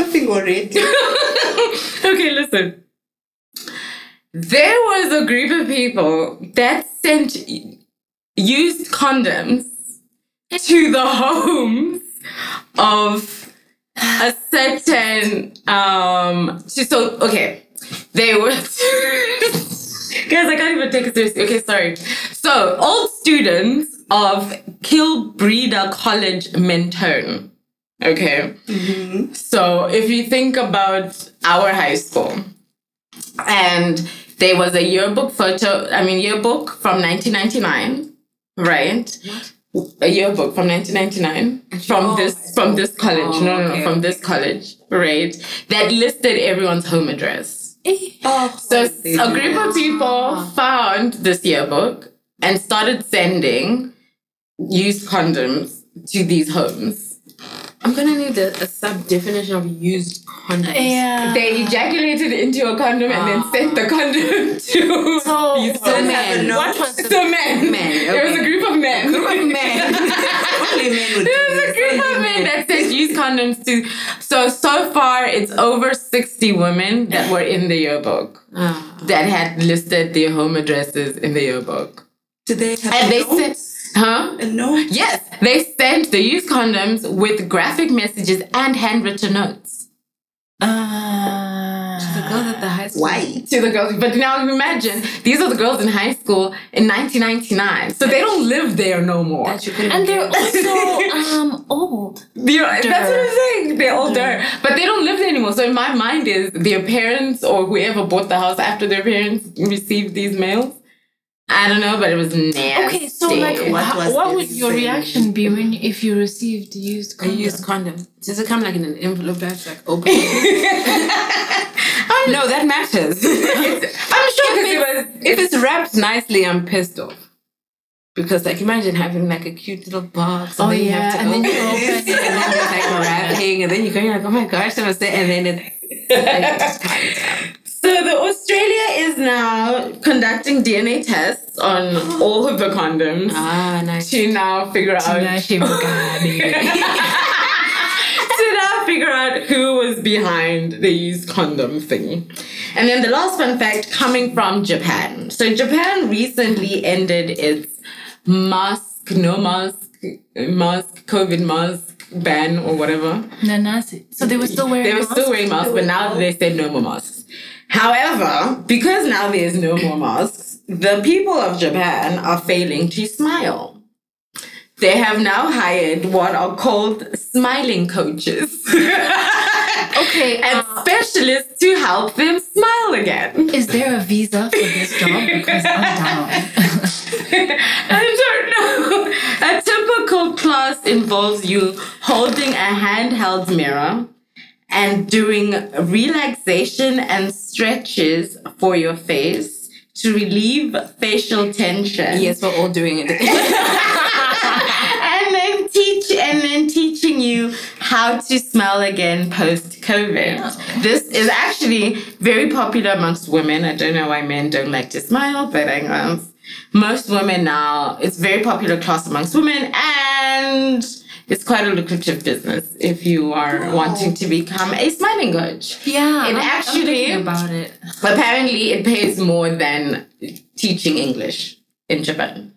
[SPEAKER 4] I think already. *laughs*
[SPEAKER 1] okay, listen. There was a group of people that sent used condoms to the homes of a certain um to- so okay they were *laughs* guys i can't even take it seriously. Okay sorry. So old students of kilbreda college mentone okay? Mhm. so if you think about our high school and there was a yearbook photo i mean yearbook from 1999 right? What? a yearbook from 1999 from
[SPEAKER 3] Oh,
[SPEAKER 1] this from this college.
[SPEAKER 3] Oh,
[SPEAKER 1] no no no
[SPEAKER 3] okay,
[SPEAKER 1] from this college right? That listed everyone's home address
[SPEAKER 4] Oh, *laughs*
[SPEAKER 1] so a group of people found this yearbook and started sending used condoms to these homes
[SPEAKER 3] I'm gonna need a, a sub definition of used condoms.
[SPEAKER 2] Yeah.
[SPEAKER 1] they ejaculated into a condom and then sent the condom *laughs* to
[SPEAKER 2] So-
[SPEAKER 1] these
[SPEAKER 3] So
[SPEAKER 1] homes.
[SPEAKER 3] men, what was the
[SPEAKER 1] So men.
[SPEAKER 3] Men,
[SPEAKER 1] There was a group of men.
[SPEAKER 3] group of men?
[SPEAKER 4] Only men would
[SPEAKER 1] There
[SPEAKER 4] do
[SPEAKER 1] was a
[SPEAKER 4] this.
[SPEAKER 1] group of men that says use condoms too. So so far, it's over sixty women that were in the yearbook
[SPEAKER 3] Ah.
[SPEAKER 1] that had listed their home addresses in the yearbook.
[SPEAKER 4] Did they have
[SPEAKER 1] And they
[SPEAKER 4] notes?
[SPEAKER 1] sent, huh?
[SPEAKER 4] a note?
[SPEAKER 1] Yes, they sent the used condoms with graphic messages and handwritten notes
[SPEAKER 2] Uh,
[SPEAKER 3] The girls at the high school.
[SPEAKER 4] Why?
[SPEAKER 1] to the girls. But now you imagine these are the girls in high school in 1999, so they don't live there no more.
[SPEAKER 3] That you couldn't
[SPEAKER 2] and they're
[SPEAKER 3] get.
[SPEAKER 2] also *laughs* um old.
[SPEAKER 1] You know, that's what I'm saying. They're older, but they don't live there anymore. So in my mind is their parents or whoever bought the house after their parents received these mails. I don't know, but it was nasty.
[SPEAKER 2] Okay, so like,
[SPEAKER 4] What
[SPEAKER 2] what, what would your reaction be when if you received used condom?
[SPEAKER 3] A
[SPEAKER 2] condom?
[SPEAKER 3] used condom. Does it come like in an envelope that's like open? *laughs* no, that matters. *laughs*
[SPEAKER 1] I'm sure
[SPEAKER 3] if,
[SPEAKER 1] because it was.
[SPEAKER 3] it's, if it's wrapped nicely, I'm pissed off. Because like imagine having like a cute little box and
[SPEAKER 2] Oh,
[SPEAKER 3] then you
[SPEAKER 2] yeah,
[SPEAKER 3] have to
[SPEAKER 2] and then you open it,
[SPEAKER 3] and then there's like wrapping and then you go you're like oh my gosh I'm say and then it's *laughs* like,
[SPEAKER 1] So the Australia is now conducting DNA tests on all of the condoms
[SPEAKER 3] ah nice
[SPEAKER 1] to now figure out *laughs* to now figure out who was behind the used condom thing. And then the last fun fact coming from Japan. So Japan recently ended its mask, no mask, mask, COVID mask ban or whatever.
[SPEAKER 2] Nanasi. So they were still wearing
[SPEAKER 1] They were
[SPEAKER 2] masks?
[SPEAKER 1] still wearing masks, but now they said no more masks. However, because now there's no more masks, the people of Japan are failing to smile. They have now hired what are called smiling coaches *laughs*
[SPEAKER 2] Okay,
[SPEAKER 1] and
[SPEAKER 2] uh,
[SPEAKER 1] specialists to help them smile again.
[SPEAKER 2] is there a visa for this job? *laughs* Because I'm down. *laughs*
[SPEAKER 1] I don't know. A typical class involves you holding a handheld mirror and doing relaxation and stretches for your face to relieve facial tension.
[SPEAKER 3] yes we're all doing it *laughs*
[SPEAKER 1] and then teach and then teaching you how to smell again post COVID. This is actually very popular amongst women. I don't know why men don't like to smile, but I guess most women now it's very popular class amongst women and it's quite a lucrative business if you are wanting to become a smiling coach.
[SPEAKER 2] Yeah,
[SPEAKER 1] It
[SPEAKER 2] I'm- I'm about it.
[SPEAKER 1] Apparently, it pays more than teaching English in Japan.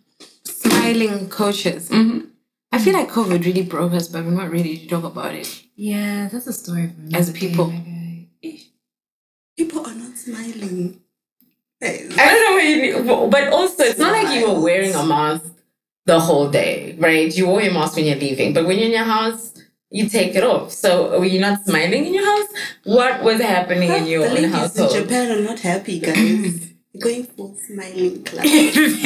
[SPEAKER 3] smiling coaches
[SPEAKER 1] Mhm.
[SPEAKER 3] I feel like COVID really broke us but we're not ready to talk about it
[SPEAKER 2] Yeah, that's a story for me.
[SPEAKER 3] As
[SPEAKER 2] another day,
[SPEAKER 3] people.
[SPEAKER 4] People are not smiling.
[SPEAKER 1] I don't know what you need, but also it's not like you were wearing a mask the whole day, right? You wear your mask when you're leaving, but when you're in your house, you take it off. So were you not smiling in your house? What was happening in your
[SPEAKER 4] the
[SPEAKER 1] own household?
[SPEAKER 4] in Japan are not happy, guys. *clears throat* Going for smiling club. *laughs*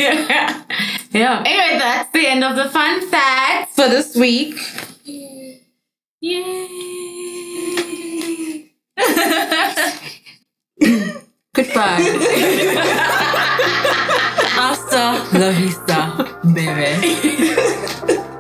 [SPEAKER 1] yeah.
[SPEAKER 2] Yeah.
[SPEAKER 1] Anyway, that's the end of the fun facts for this week.
[SPEAKER 2] Yay. *laughs* Goodbye. *laughs* Hasta la vista, baby. *laughs*